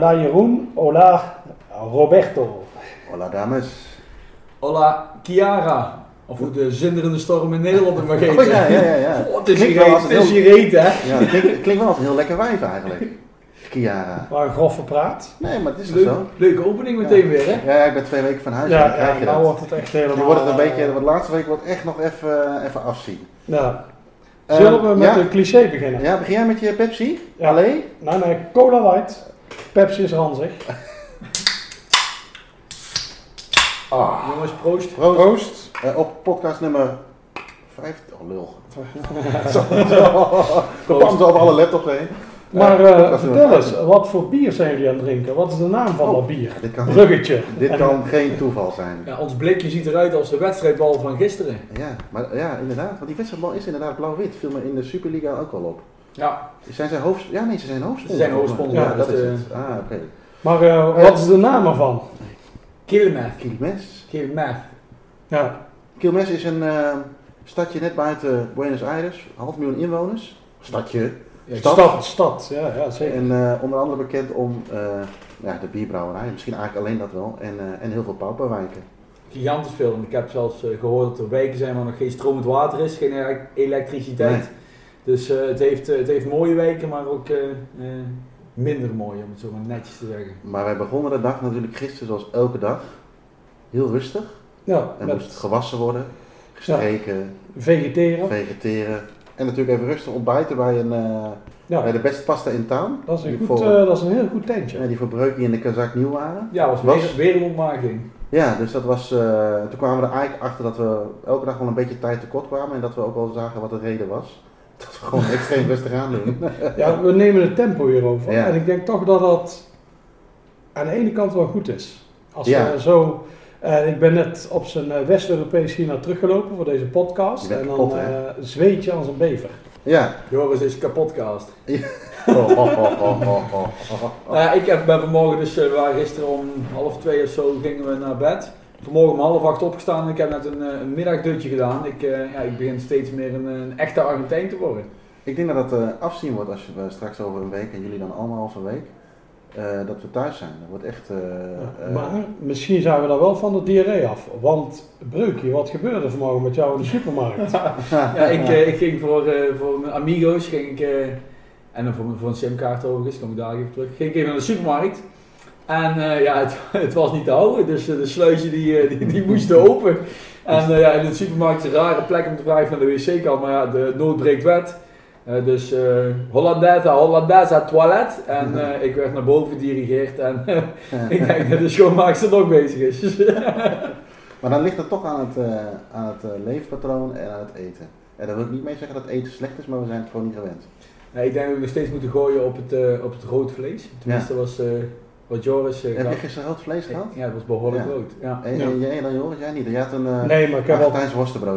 Hola Jeroen, hola Roberto. Hola dames. Hola Chiara. Of hoe de zinderende storm in Nederland het mag heten. Oh ja, ja, ja. ja. Oh, het is Klinkt hier het is hier hè? Ja, klinkt, wel als een heel lekker wijf eigenlijk. Chiara. Waar een grove praat. Nee, maar het is Leuk, zo? leuke opening meteen weer, hè? Ja, ik ben twee weken van huis. Ja, dan krijg ja je nou dat. wordt het echt helemaal... Je wordt het een eh, beetje, de laatste week wordt echt nog even, even afzien. Ja. Eh, Zullen we met ja. een cliché beginnen? Ja, begin jij met je Pepsi? Ja. Allee? Nee, nee, Cola Light. Pepsi is ranzig. Ah. Jongens, proost. Proost. Proost. Eh, op podcast nummer 5. Oh, lul. Komt over alle laptops heen. Maar Eh, vertel eens, 15. wat voor bier zijn jullie aan het drinken? Wat is de naam van Oh. dat bier? Dit kan, Bruggetje. dit En- kan geen toeval zijn. Ja, ons blikje ziet eruit als de wedstrijdbal van gisteren. Ja, maar ja, inderdaad. Want die wedstrijdbal is inderdaad blauw-wit. Viel me in de Superliga ook wel op. Ja, Zijn zij hoofd... Ja, nee, ze zijn hoofdsponsor. Ze zijn hoofdsponsor, Ja, ja, dat is eh, het. Ah, oké. Maar eh, wat is de naam ervan? Kilmeth. Quilmes. Kilmeth. Ja, Quilmes is een eh, stadje net buiten Buenos Aires. Half miljoen inwoners. Stadje. Ja, Stad. stad, stad. Ja, ja zeker. En eh, onder andere bekend om eh, ja, de bierbrouwerij. Misschien eigenlijk alleen dat wel. En, eh, en heel veel pauperwijken. Gigantisch veel. En Ik heb zelfs eh, gehoord dat er wijken zijn waar nog geen stromend water is, geen e- elektriciteit. Nee. Dus eh, het, heeft, eh, het heeft mooie wijken, maar ook eh, minder mooie, om het zo maar netjes te zeggen. Maar wij begonnen de dag natuurlijk gisteren zoals elke dag. Heel rustig. Ja, Er moest gewassen worden. Gestreken. vegeteren. Vegeteren. En natuurlijk even rustig ontbijten bij, een, eh, bij Ja, de beste pasta in town. dat is een, Die goed, voor- dat is een heel goed tentje. Ja, die voor Breukie en de Kazak nieuw waren. Ja, was, Was- Weer, een ontmaking. Ja, dus dat was. toen kwamen we er eigenlijk achter dat we elke dag wel een beetje tijd tekort kwamen en dat we ook wel zagen wat de reden was. Dat we gewoon extreem rustig aan doen. Ja, we nemen het tempo hierover. Ja. En ik denk toch dat dat aan de ene kant wel goed is. Als Ja. we zo... eh, ik ben net op zijn eh, West-Europees hier naar teruggelopen voor deze podcast. Je En dan kapot, eh, zweet je als een bever. Ja. Joris is kapotcast. Oh, oh, oh, ja, ik heb, ben vanmorgen dus, we waren gisteren om half twee of zo gingen we naar bed. Vanmorgen om half acht opgestaan en ik heb net een, eh, een middagdutje gedaan. Ik, eh, ja, ik begin steeds meer een, een echte Argentijn te worden. Ik denk dat het eh, afzien wordt als we straks over een week en jullie dan anderhalve week. eh, dat we thuis zijn. Dat wordt echt. eh, eh, maar misschien zijn we daar wel van de diarree af. Want, Breukje, wat gebeurde er vanmorgen met jou in de supermarkt? Ja, ik, eh, ik ging voor, eh, voor mijn amigos, ging ik, eh, en dan voor, voor een simkaart overigens, kom ik daar even terug, ging ik even naar de supermarkt. En eh, ja, het, het was niet te houden, dus eh, de die, eh, die, die moesten open. En ja, in de supermarkt is een rare plek om te vragen naar de wc kan, maar ja, de nood breekt wet. Dus Hollandaise, Hollandaise toilet. En eh, ik werd naar boven gedirigeerd en ik denk dat de schoonmaakster nog bezig is. Maar dan ligt het toch aan het, aan het leefpatroon en aan het eten. En daar wil ik niet mee zeggen dat eten slecht is, maar we zijn het gewoon niet gewend. Nee, ik denk dat we nog steeds moeten gooien op het, op het rood vlees. Tenminste, was wat Joris eh, Heb je gisteren rood vlees gehad? Ja, dat was behoorlijk Ja. rood. Ja. En, Ja. en jij dan Joris? Jij niet? Jij had een eh Nee, maar ik heb al,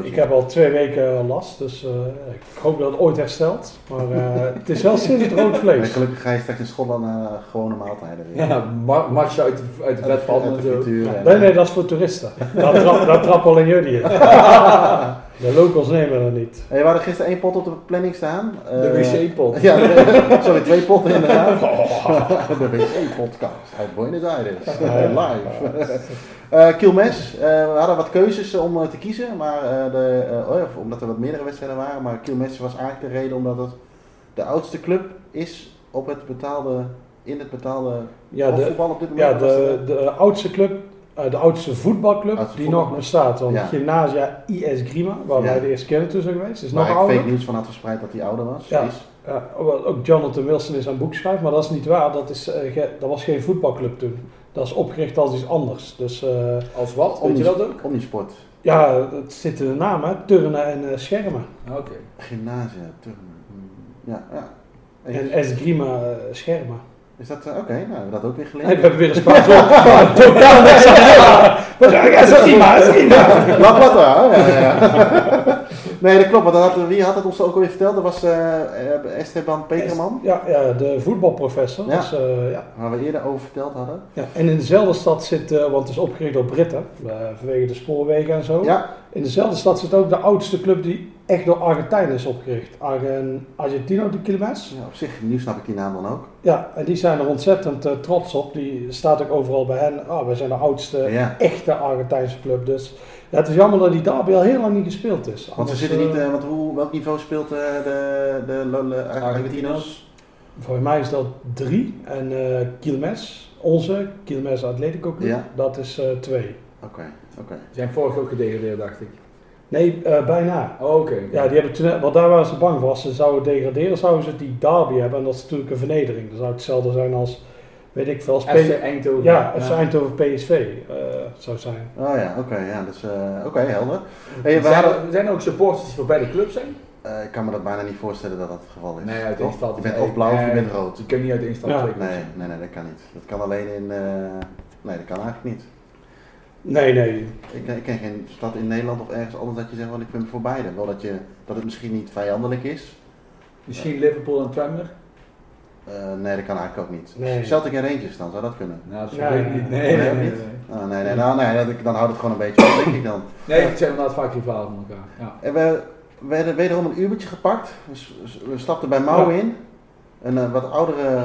ik heb al twee weken last. Dus eh, ik hoop dat het ooit herstelt. Maar eh, het is wel sinds het rood vlees. gelukkig ga je straks in Schotland naar eh, gewone maaltijden weer. Ja, mar marsje uit de, uit de vetpan en de zo. Nee, nee, dat is voor toeristen. Dat trap, trappen alleen jullie in. De locals nemen dat niet. Hey, we hadden gisteren één pot op de planning staan. De Eh, wc-pot. Ja, de- sorry, twee potten inderdaad. de wc-podcast uit Buenos Aires. Live. Eh eh, we hadden wat keuzes om te kiezen, maar eh, de, eh, oh ja, omdat er wat meerdere wedstrijden waren. Maar Quilmes was eigenlijk de reden omdat het de oudste club is op het betaalde, in het betaalde Ja, de, voetbal op dit moment. ja, de, de oudste club, eh, de oudste voetbalclub Oudste die voetbalclub. nog bestaat. Want Ja. Gymnasia IS Grima, waar Ja. wij de eerste keer naartoe zijn geweest, is waar nog ik ouder. fake nieuws van had verspreid dat hij ouder was. Ja. Is. Ja, ook Jonathan Wilson is aan boek schrijft, maar dat is niet waar. Dat, is, eh, dat was geen voetbalclub toen. Dat is opgericht als iets anders. Dus eh, Als wat? Weet je dat ook? Omnisport. Ja, dat zit in de naam, hè. Turnen en eh, schermen. Oké. Gymnasia, turnen. Hmm, Ja, ja. En esgrima schermen. Is dat, eh, oké, nou hebben we dat ook weer Nee, geleerd. we hebben weer een. Ja, Totaal niks ik? Esgrima, esgrima. La Plata, ja, ja. Nee, dat klopt, want dat had, wie had het ons ook alweer verteld? Dat was eh, Esteban Peterman, Ja, ja, de voetbalprofessor. Ja. Dus, ja. waar we eerder over verteld hadden. Ja, en in dezelfde stad zit, want het is opgericht door Britten, vanwege de spoorwegen en zo. Ja, In dezelfde stad zit ook de oudste club die echt door Argentijnen is opgericht. Argen, Argentino de Quilmes. ja, op zich, nu snap ik die naam dan ook. Ja, en die zijn er ontzettend eh, trots op. Die staat ook overal bij hen. Ah, wij zijn de oudste Ja. echte Argentijnse club. Dus ja, het is jammer dat die derby al heel lang niet gespeeld is. Want ze zitten niet, eh, want hoe, welk niveau speelt de, de, Argentinos? Volgens mij is dat drie. En Quilmes, onze Quilmes Atletico Club, Ja. dat is twee. Oké, oké. Zijn vorig ook gedegradeerd, dacht ik. Nee, eh, bijna. Oh, oké. Ja, die hebben toen, want daar waren ze bang voor. Als ze zouden degraderen, zouden ze die derby hebben. En dat is natuurlijk een vernedering. Dan zou het hetzelfde zijn als, weet ik veel, als FC Eindhoven. Ja, FC Eindhoven PSV eh zou zijn. Oh ja, oké, ja, dus, eh, oké, helder. Hey, zijn, er, zijn er ook supporters die voor beide clubs zijn? eh, ik kan me dat bijna niet voorstellen dat dat het geval is. Nee. Je bent of blauw of je bent rood. Je kunt niet uit Ja. Nee, nee, nee, dat kan niet. Dat kan alleen in, eh, nee, dat kan eigenlijk niet. Nee, nee. Ik, ken- ik ken geen stad in Nederland of ergens anders dat je zegt, wel ik ben voor beide. Wel dat, je, dat het misschien niet vijandelijk is. Misschien Liverpool en Tranmere? Eh, nee, dat kan eigenlijk ook niet. Nee. Celtic en Rangers dan, zou dat kunnen? Nou, dat Nee, weet ik nee, niet. nee, Nee, nee, nee, nee. nee. Ah, nee, nee, nou, nee dat, dan houdt het gewoon een beetje op, denk ik dan. Nee, het zijn inderdaad vaak rivalen van elkaar. Ja. En we, we hebben wederom een Ubertje gepakt. We, we stapten bij Mouw Ja. in. Een eh, wat oudere, eh,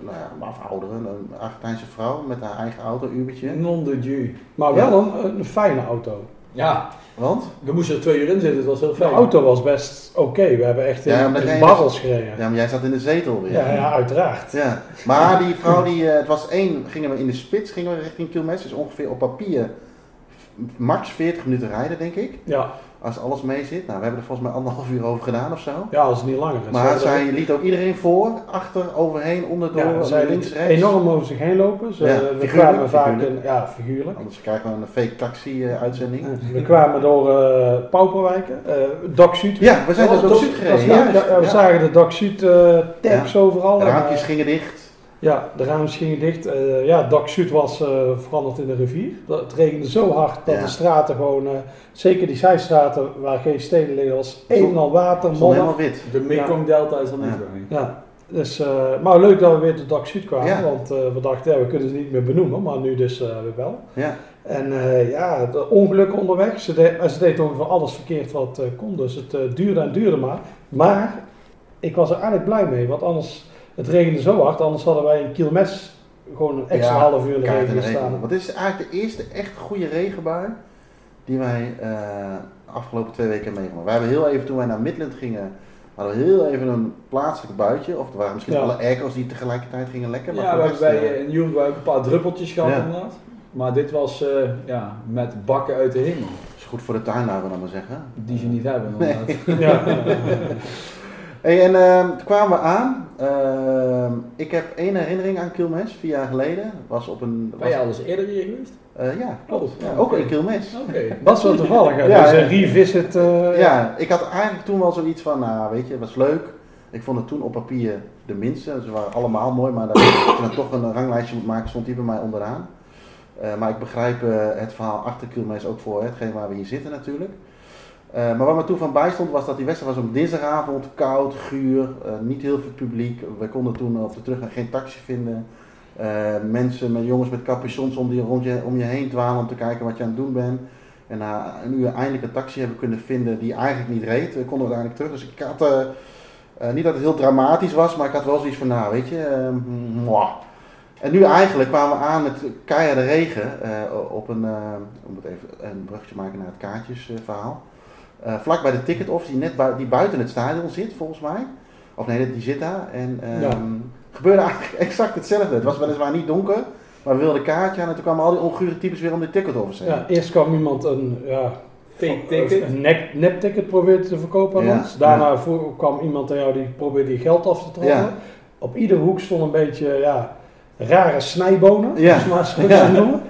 nou ja, maar of oudere, een Argentijnse vrouw met haar eigen auto, Ubertje. Non de Dieu. Maar wel een, een fijne auto. Ja, Want? we moesten er twee uur in zitten, het was heel De fijn. auto was best oké. We hebben echt in, Ja, in barrels gereden. Ja, maar jij zat in de zetel weer. Ja, ja, uiteraard. Ja, maar die vrouw, die, eh, het was één, gingen we in de spits, gingen we richting Kilmes, dus ongeveer op papier max 40 minuten rijden, denk ik. Ja, Als alles mee zit. Nou, we hebben er volgens mij anderhalf uur over gedaan of zo. ja als het niet langer is. Maar zij liet ook iedereen voor, achter, overheen, onderdoor, ja, zij links, rechts. enorm over zich heen lopen. Ze, Ja, we figuurlijk, kwamen vaak in, ja, figuurlijk. Anders krijgen we een fake taxi eh, uitzending. We kwamen door eh Pauperwijken, Zuid. Ja, we zijn door Zuid Zuid, gereden. ja, juist. ja, we zagen de Zuid eh tags overal. Raampjes gingen dicht. Ja, de raampjes gingen dicht. Eh, ja, Dak Zuid was eh, veranderd in een rivier. Het regende zo hard dat Ja. de straten gewoon, eh, zeker die zijstraten waar geen steden liggen, was een en al water, helemaal wit. De Mekong Delta is er niet Ja. bij. Ja, dus, eh, maar leuk dat we weer tot Dak Zuid kwamen, Ja. want eh, we dachten, ja, we kunnen ze niet meer benoemen, maar nu dus eh, weer wel. Ja. En eh, ja, de ongelukken onderweg. Ze, deed, ze deed ongeveer alles verkeerd wat eh, kon. Dus het duurde en duurde maar. Maar ik was er eigenlijk blij mee. Want anders, het regende zo hard. Anders hadden wij in Kielmes gewoon een extra Ja, half uur in de regen en regen. gestaan. Want dit is eigenlijk de eerste echt goede regenbui die wij eh, de afgelopen twee weken hebben meegemaakt. Wij hebben heel even, toen wij naar Midland gingen, hadden we heel even een plaatselijk buitje. Of er waren misschien Ja. alle airco's die tegelijkertijd gingen lekken. Maar Ja, voor we hebben bij eh, in ook een paar druppeltjes gehad Ja. inderdaad. Maar dit was eh, ja, met bakken uit de hemel. is goed voor de tuin, laten we dan maar zeggen. Die ze niet hebben Nee. Ja, Hey, en ehm, toen kwamen we aan. Ehm, ik heb één herinnering aan Kilmes, vier jaar geleden. Was op een. Ben je al eens eerder hier geweest? eh, ja, klopt. Oh, Ja, ja, ook in Kilmes. Oké. dat is wel toevallig. Ja, dus een revisit. eh, Ja, ik had eigenlijk toen wel zoiets van, nou weet je, het was leuk. Ik vond het toen op papier de minste. Ze waren allemaal mooi, maar dat, als je dan toch een ranglijstje moet maken, stond die bij mij onderaan. Eh, maar ik begrijp het verhaal achter Kilmes ook voor hetgeen waar we hier zitten natuurlijk. Eh, maar wat me toen van bij stond was dat die wedstrijd was op dinsdagavond, koud, guur, eh, niet heel veel publiek. We konden toen op de terugweg geen taxi vinden. Eh, mensen met jongens met capuchons om, die rond je, om je heen dwalen om te kijken wat je aan het doen bent. En na een uur eindelijk een taxi hebben kunnen vinden die eigenlijk niet reed, eh, konden we uiteindelijk terug. Dus ik had, eh, eh, niet dat het heel dramatisch was, maar ik had wel zoiets van, nou weet je, eh, mwah. En nu eigenlijk kwamen we aan met keiharde regen eh, op een, eh, om het even een brugje maken naar het kaartjesverhaal. Eh vlak bij de ticket office die net bui- die buiten het stadion zit, volgens mij. Of nee, die zit daar. En ehm, Ja. gebeurde eigenlijk exact hetzelfde. Het was weliswaar niet donker, maar we wilden een kaartje aan en toen kwamen al die ongure types weer om de ticket office heen. ja, eerst kwam iemand een, ja, Fake ticket. een nek- nepticket proberen te verkopen aan Ja, ons. Daarna voor- kwam iemand aan jou die probeerde je geld af te trokken. Ja. Op ieder hoek stond een beetje ja, rare snijbonen. Ja. het maar zo noemen.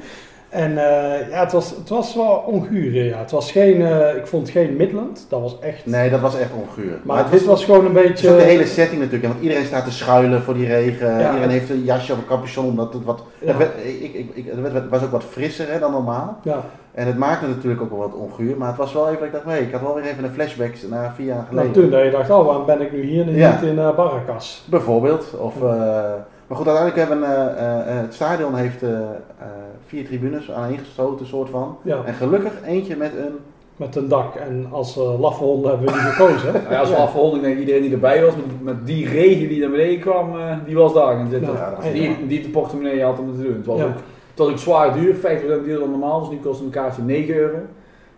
En eh, ja, het was, het was wel onguur. Ja. Het was geen, eh, ik vond het geen Midland. Dat was echt. Nee, dat was echt onguur. Maar, dit was gewoon een Het beetje. is ook de hele setting natuurlijk, want iedereen staat te schuilen voor die regen. Ja, iedereen het- heeft een jasje of een capuchon, omdat het wat... Ja. Het, werd, ik, ik, ik, het werd- was ook wat frisser hè, dan normaal. Ja. En het maakte natuurlijk ook wel wat onguur, maar het was wel even dat ik dacht, nee, ik had wel weer even een flashback naar vier jaar Nou, geleden. toen dat je dacht, oh, waarom ben ik nu hier en niet in eh Barracas? Bijvoorbeeld. Of, maar goed, uiteindelijk hebben eh, eh, het stadion heeft eh, eh, vier tribunes aaneengesloten, soort van. Ja, En gelukkig eentje met een... met een dak. En als uh, laffe honden hebben we die gekozen. Nou ja, als we Ja. afronden, denk ik iedereen die erbij was, met, met die regen die naar beneden kwam, eh, die was daar gaan zitten. Ja, die, die de portemonnee had om te doen. Het was, Ja. ook, het was ook zwaar duur, 50% duurder dan normaal, dus nu kost een kaartje 9 euro.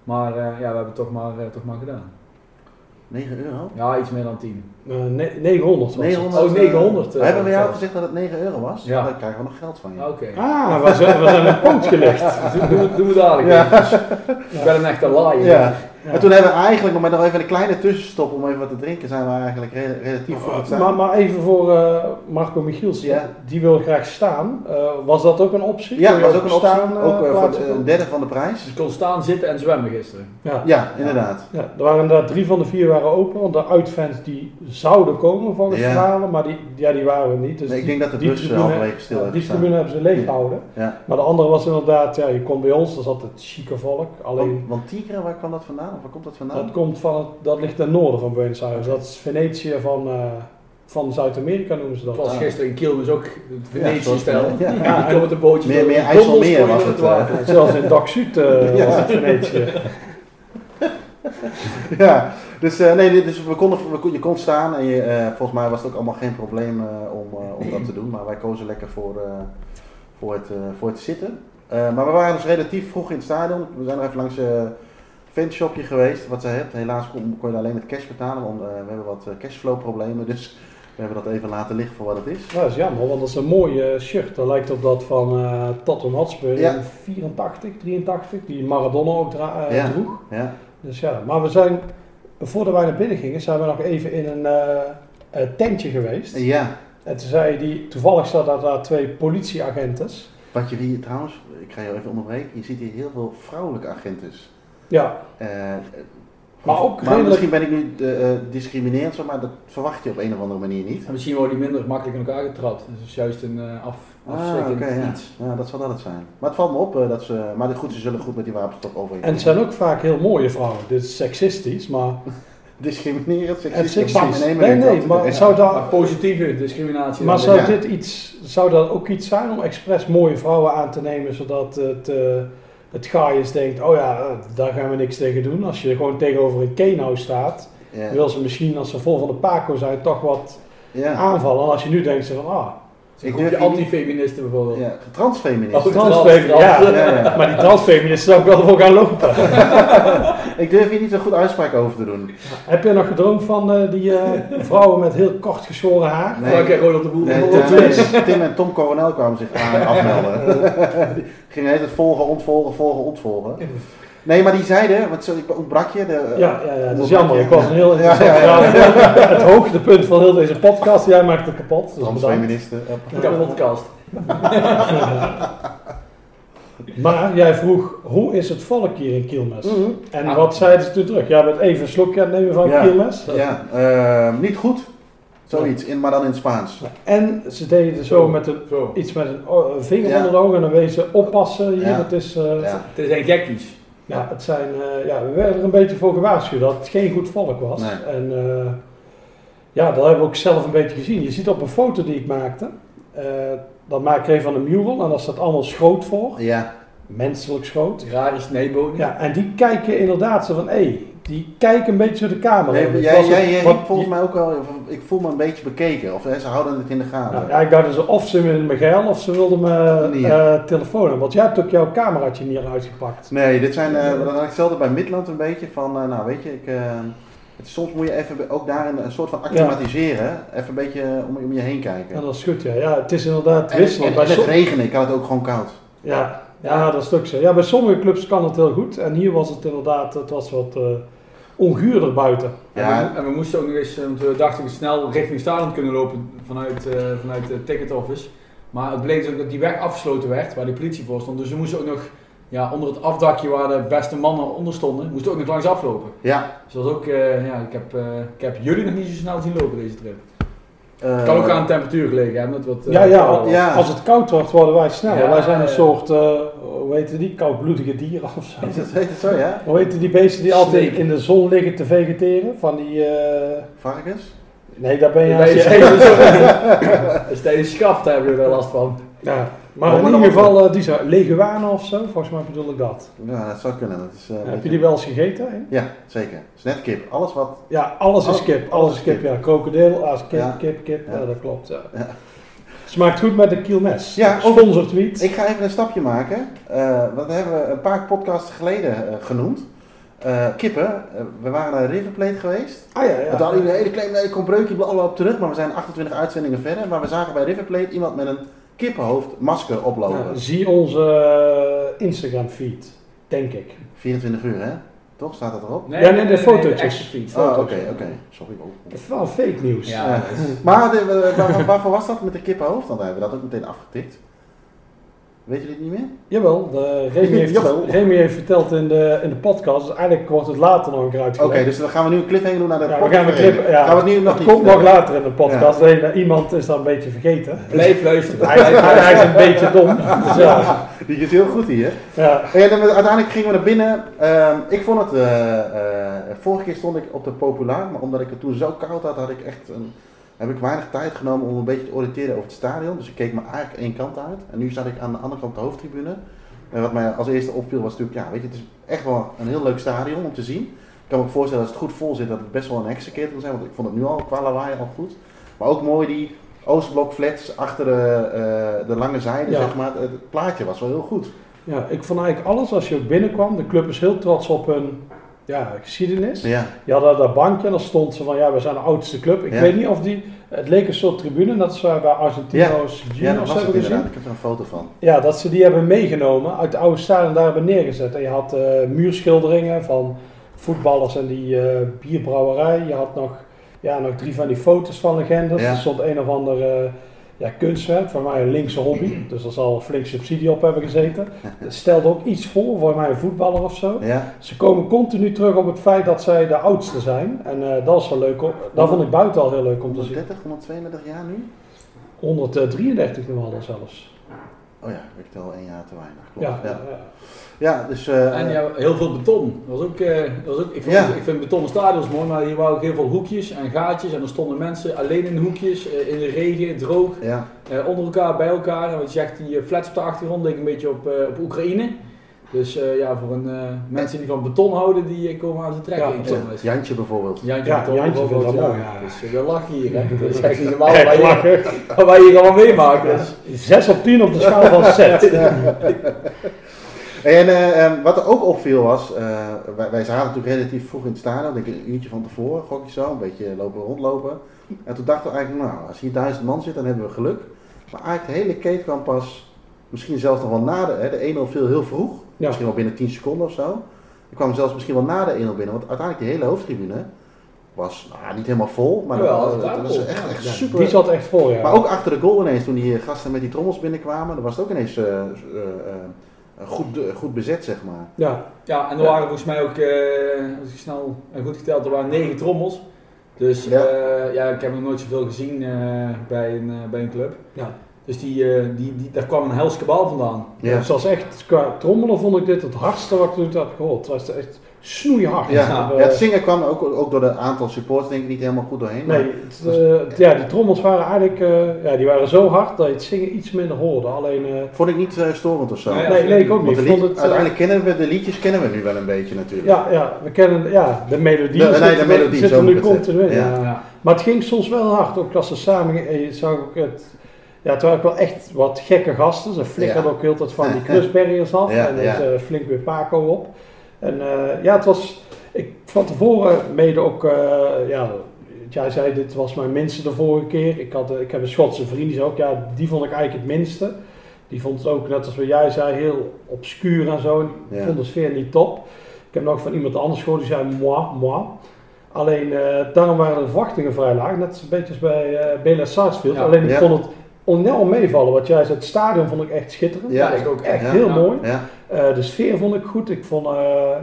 Maar eh, ja, we hebben het toch maar, eh, toch maar gedaan. 9 euro? Ja, iets meer dan 10. Eh, ne- 900 was het. 900, Oh, 900, eh, hebben we jou gezegd dat het 9 euro was? Ja. Dan krijgen we nog geld van je. Oké. Ah, we zijn, we zijn een poot gelegd. Dus doen, we- doen we dadelijk. Ja. even. Ik ben een echte liar. Ja. Ja. En toen hebben we eigenlijk met nog even een kleine tussenstop om even wat te drinken, zijn we eigenlijk re- relatief voor het Maar, maar even voor eh, Marco Michiels, Ja. die wil graag staan. Eh, was dat ook een optie? Ja, was ook een optie. staan, eh, ook eh, voor een derde van de prijs. Dus ik kon staan, zitten en zwemmen gisteren. Ja. Ja, inderdaad. Ja, er waren inderdaad drie van de vier waren open, want de uitfans die zouden komen volgens Ja. verhalen, maar die, ja, die waren er niet. Dus Nee, ik die- denk dat de die bus eh, tribune- halverwege stil ja, heeft Die tribune hebben ze leeg gehouden. Ja. Maar de andere was inderdaad, ja, je komt bij ons, dat is altijd chique volk. Alleen, Want, want Tigre, waar kwam dat vandaan? Of waar komt dat vandaan? dat komt van het, dat ligt ten noorden van Buenos Aires. Dat is Venetië van, eh, van Zuid-Amerika noemen ze dat. Het was Ah. gisteren in Kiel, dus ook het Venetië-stijl. Ja, Ja, ja. die komen een bootje Meer- meer IJsselmeer kon was het. Ja, Zelfs in Dak Zuid eh, Ja. was het Venetië. Ja, dus, eh, nee, dus we konden, we, kon- je kon staan en je, eh, volgens mij was het ook allemaal geen probleem eh, om, om dat te doen. Maar wij kozen lekker voor, voor, het, voor het zitten. Maar we waren dus relatief vroeg in het stadion. We zijn nog even langs een fanshopje geweest, wat ze hebt. Helaas kon, kon je alleen met cash betalen, want we hebben wat cashflow problemen. Dus we hebben dat even laten liggen voor wat het is. Dat is jammer, want dat is een mooi eh, shirt. Dat lijkt op dat van eh Tottenham Hotspur Ja. in 84, 83, die Maradona ook dra- Ja. droeg. Ja, Dus ja, maar we zijn, voordat wij naar binnen gingen, zijn we nog even in een eh, eh, tentje geweest. ja. En toen zei die, toevallig zaten daar twee politieagenten. wat je hier trouwens, ik ga je even onderbreken, je ziet hier heel veel vrouwelijke agentes. Ja, Eh, Maar ook maar redelijk- misschien ben ik nu eh, eh, discriminerend, zo, maar dat verwacht je op een of andere manier niet. En misschien worden die minder makkelijk in elkaar getrapt. Dus dat is juist een eh, af, Ah, ja. iets. ja, dat zal dat het zijn. Maar het valt me op eh, dat ze, maar goed, ze zullen goed met die wapens toch overheen. en het zijn ook vaak heel mooie vrouwen. Dit is seksistisch, maar... discriminerend, En seksistisch. seksistisch. in één Nee, nee, maar Ja. zou Maar positieve discriminatie. Maar zou Ja. dit iets, zou dat ook iets zijn om expres mooie vrouwen aan te nemen, zodat het, het gaaiers denkt, oh ja, eh, daar gaan we niks tegen doen. Als je gewoon tegenover een Kenau staat, wil ze misschien, als ze vol van de Paco zijn, toch wat aanvallen. En als je nu denkt ze van, ah, Ik durf je antifeministen bijvoorbeeld. Ja, transfeminist. Oh, transfeminist, ja. Ja, ja. Maar die transfeministen zou ik wel voor gaan lopen. Ik durf hier niet zo goed uitspraak over te doen. Heb je nog gedroomd van eh, die eh, vrouwen met heel kort geschoren haar? Nee. Frank en Ronald de Boer. Nee, bijvoorbeeld. Tim, Tim en Tom Coronel kwamen zich aan afmelden. Die gingen tijd volgen, ontvolgen, volgen, ontvolgen. Nee, maar die zeiden, wat zo, ik ontbrak je. De, Ja, ja, ja, dat is jammer. Ik was een heel Ja, interessant ja, ja. verhaal. Het hoogtepunt van heel deze podcast. Jij maakt het kapot. Dus bedankt. Transfeministen. Ja, podcast. Maar jij vroeg, hoe is het volk hier in Kielmes? Mhm. En Ah. wat zeiden ze toen terug? Jij bent even een slokje aan het nemen van Ja. Kielmes. Ja, eh, niet goed. Zoiets, in, maar dan in het Spaans. En ze deden zo met een, Zo. iets met een een vinger Ja. onder de ogen en dan wezen oppassen hier. Ja. Het, is, eh, ja. Ja. Het zijn gekkies. het zijn, eh, ja, we werden er een beetje voor gewaarschuwd dat het geen goed volk was. Nee. En eh, ja, dat hebben we ook zelf een beetje gezien. Je ziet op een foto die ik maakte, eh, dat maak ik even van een mural en daar staat allemaal schoot voor. Ja, Menselijk schoot. Rare snijbonen. Ja, en die kijken inderdaad zo van, hé, die kijken een beetje zo de camera. Nee, jij, was jij, jij wat- riep volgens mij ook wel, ik voel me een beetje bekeken. Of hè, ze houden het in de gaten. Nou, ja, ik dacht dus of ze wilden me geil of ze wilden me eh telefoon. Want jij hebt ook jouw cameraatje niet uitgepakt. Nee, dit zijn, eh dat had ik hetzelfde bij Midland een beetje van, eh, nou weet je, ik, eh, het, soms moet je even ook daarin een soort van acclimatiseren. Even een beetje om, om je heen kijken. Ja, dat is goed, ja. Ja, het is inderdaad En, wisselend. en, het regenen, ik had het ook gewoon koud. ja, ja, dat is ook zo. Ja, bij sommige clubs kan het heel goed. En hier was het inderdaad, het was wat eh onguurder buiten. Ja. En, we, en we moesten ook nog eens, want we dachten snel richting stadion kunnen lopen vanuit, eh, vanuit de ticket office. Maar het bleek dus ook dat die weg afgesloten werd, waar de politie voor stond. Dus we moesten ook nog ja, onder het afdakje waar de beste mannen onder stonden, moest ook nog langs aflopen. Ja. Dus dat was ook, eh, ja, ik heb, eh, ik heb jullie nog niet zo snel zien lopen deze trip. Eh, Het kan ook aan de temperatuur gelegen hebben. Dat wat, eh, Ja, ja, was. ja. als het koud wordt, worden wij sneller. Ja, wij zijn een ja. soort, eh, hoe heet die, koudbloedige dieren of zo. Is het, heet het zo, ja? Hoe heet die beesten die altijd in de zon liggen te vegeteren? Van die, eh, Varkens? nee, daar ben je Bij als je je... Tijdens schaft hebben we er last van. Ja, maar in ieder geval, eh, die zijn leguanen of zo, volgens mij bedoel ik dat. Ja, dat zou kunnen. Dat is, eh, Heb je die wel eens gegeten? hè? Ja, zeker. Het is net kip. Alles wat... Ja, alles is kip. Alles is kip, ja. Krokodil, als kip, Ja. kip, kip. Ja. Ja. dat klopt. Ja. Ja. Smaakt goed met een kielmes. Ja, Sponsor tweet. Ik ga even een stapje maken. Eh want dat hebben we een paar podcasts geleden genoemd. Kippen. We waren naar River Plate geweest. Ah ja, ja. Toen hadden een hele kleine breukje op terug. Maar we zijn 28 uitzendingen verder. Maar we zagen bij River Plate iemand met een kippenhoofdmasker oplopen. Ja, zie onze Instagram feed, denk ik. 24 uur, hè? Toch? Staat dat erop? Ja, nee, de fotootjes. echte feed. Oh, oké, oké. Sorry. Dat is wel fake nieuws. Ja, is- Maar de, eh, waar- waar- waarvoor was dat met de kippenhoofd? Dan hebben we dat ook meteen afgetikt. Weet jullie het niet meer? Jawel, de, Remy, heeft, Jawel. Remy heeft verteld in de, in de podcast, dus eigenlijk wordt het later nog een keer Oké, dus dan gaan we nu een cliffhanger doen naar de ja, we podcast. gaan een clip, ja, Gaan we het nu nog dat niet komt nog vertellen? later in de podcast, alleen eh, iemand is dat een beetje vergeten. Blijf luisteren. Hij, is- hij, hij is een beetje dom. Dus ja, Die is heel goed hier. ja. En dan, uiteindelijk gingen we naar binnen. Ehm, ik vond het, eh, eh, vorige keer stond ik op de Populaar, maar omdat ik het toen zo koud had, had ik echt een, heb ik weinig tijd genomen om een beetje te oriënteren over het stadion. Dus ik keek maar eigenlijk één kant uit. En nu zat ik aan de andere kant de hoofdtribune. En wat mij als eerste opviel was natuurlijk, ja, weet je, het is echt wel een heel leuk stadion om te zien. Ik kan me ook voorstellen als het goed vol zit dat het best wel een hexakeer kan zijn, want ik vond het nu al qua lawaai al goed. Maar ook mooi die Oostblok flats achter de, eh, de lange zijde, Ja. zeg maar. Het, het plaatje was wel heel goed. ja, ik vond eigenlijk alles als je ook binnenkwam, de club is heel trots op hun ja, geschiedenis. Ja, Je had daar dat bankje en dan stond ze van ja, we zijn de oudste club. Ik Ja. weet niet of die, het leek een soort tribune, dat ze bij Argentino's ja Juniors het hebben gezien. Ik heb er een foto van. Ja, dat ze die hebben meegenomen uit de oude stadion daar hebben neergezet. En je had eh, muurschilderingen van voetballers en die eh, bierbrouwerij. Je had nog, ja, nog drie van die foto's van legendes. Ja. Er stond een of ander eh, ja, kunstwerk, voor mij een linkse hobby. Dus er zal flink subsidie op hebben gezeten. Het stelde ook iets voor, voor mij een voetballer of zo. Ja, Ze komen continu terug op het feit dat zij de oudste zijn. En eh, dat is wel leuk. Dat vond ik buiten al heel leuk om te zien. 130, 132 jaar nu? 133 nu al zelfs. Oh ja, ik tel één jaar te weinig. Klopt. Ja, Ja, ja. dus... eh, En ja, heel veel beton. Dat was ook, eh, dat was ook, ik, vind, Ja. ik vind betonnen stadions mooi, maar hier waren ook heel veel hoekjes en gaatjes. En er stonden mensen alleen in de hoekjes, eh, in de regen, droog, ja. onder elkaar, bij elkaar. En wat je zegt, die flats op de achtergrond leek een beetje op, op Oekraïne. Dus eh, ja, voor een, eh, mensen die van beton houden, die eh, komen aan te trekken. Ja, in Ja. Jantje bijvoorbeeld. Jantje, Ja, beton Jantje bijvoorbeeld, ja. mooi, ja. Dus we lachen hier, hè. Dat is echt niet normaal wat wat je hier allemaal meemaakt. Dus. 6 op 10 op de schaal van set. En eh, ehm, wat er ook opviel was, eh, wij, wij zaten natuurlijk relatief vroeg in het stadion, denk ik een uurtje van tevoren, gok ik zo, een beetje lopen rondlopen. En toen dachten we eigenlijk, nou, als hier duizend man zit, dan hebben we geluk. Maar eigenlijk de hele keten kwam pas, misschien zelfs nog wel na de, hè, de 1-0 viel heel vroeg, Ja. misschien wel binnen 10 seconden of zo. Ik kwam zelfs misschien wel na de 1-0 binnen, want uiteindelijk die hele hoofdtribune was nou, niet helemaal vol, maar dat, was echt, echt Ja, super. Die zat echt vol, ja. Maar ook achter de goal ineens, toen die gasten met die trommels binnenkwamen, dan was het ook ineens eh, eh, eh, goed, goed bezet, zeg maar. Ja, Ja, en er Ja. waren volgens mij ook, eh, als ik snel en goed geteld, er waren negen trommels. Dus Ja. ja, ja ik heb nog nooit zoveel gezien eh, bij, een, bij een club. ja. Dus die, eh, die, die, daar kwam een hels kabaal vandaan. Ja. Het was echt, qua trommelen vond ik dit het hardste wat ik heb gehoord. Het was echt snoeihard. Ja, We ja, het zingen kwam ook, ook door de aantal supporters denk ik niet helemaal goed doorheen. Nee, het, eh, het- ja, die trommels waren eigenlijk eh, ja, die waren zo hard dat je het zingen iets minder hoorde. Alleen, eh, Vond ik niet eh, storend of zo. Nee, nee, nee, ik ook niet. vond het, eh, uiteindelijk kennen we de liedjes kennen we nu wel een beetje natuurlijk. ja, ja, we kennen ja, de melodie. De- nee, de zitten- melodie, zitten zo nu het continu in. zeggen. Ja. Ja. Maar het ging soms wel hard. Ook als ze samen, eh, je zag ook het, ja, het waren ook wel echt wat gekke gasten. Ze flikkerden ook heel tijd van die kruisberriers af Ja, en eh, flink weer Paco op. En eh, ja, het was, ik van tevoren mede ook, eh, ja, jij zei dit was mijn minste de vorige keer. Ik, had, eh, ik heb een Schotse vriend, die zei ook, ja, die vond ik eigenlijk het minste. Die vond het ook, net als wat jij zei, heel obscuur en zo. Die Ja. vond de sfeer niet top. Ik heb nog van iemand anders gehoord, die zei moi, moi. Alleen, daarom waren de verwachtingen vrij laag. Net een beetje als bij eh Bela Sarsfield. Ja. Alleen ik Ja. vond het enorm meevallen. Wat jij zei, het stadion vond ik echt schitterend. Ja, Dat ik ook. Echt Ja. heel Ja. mooi. Ja, Eh, de sfeer vond ik goed. Ik vond, eh,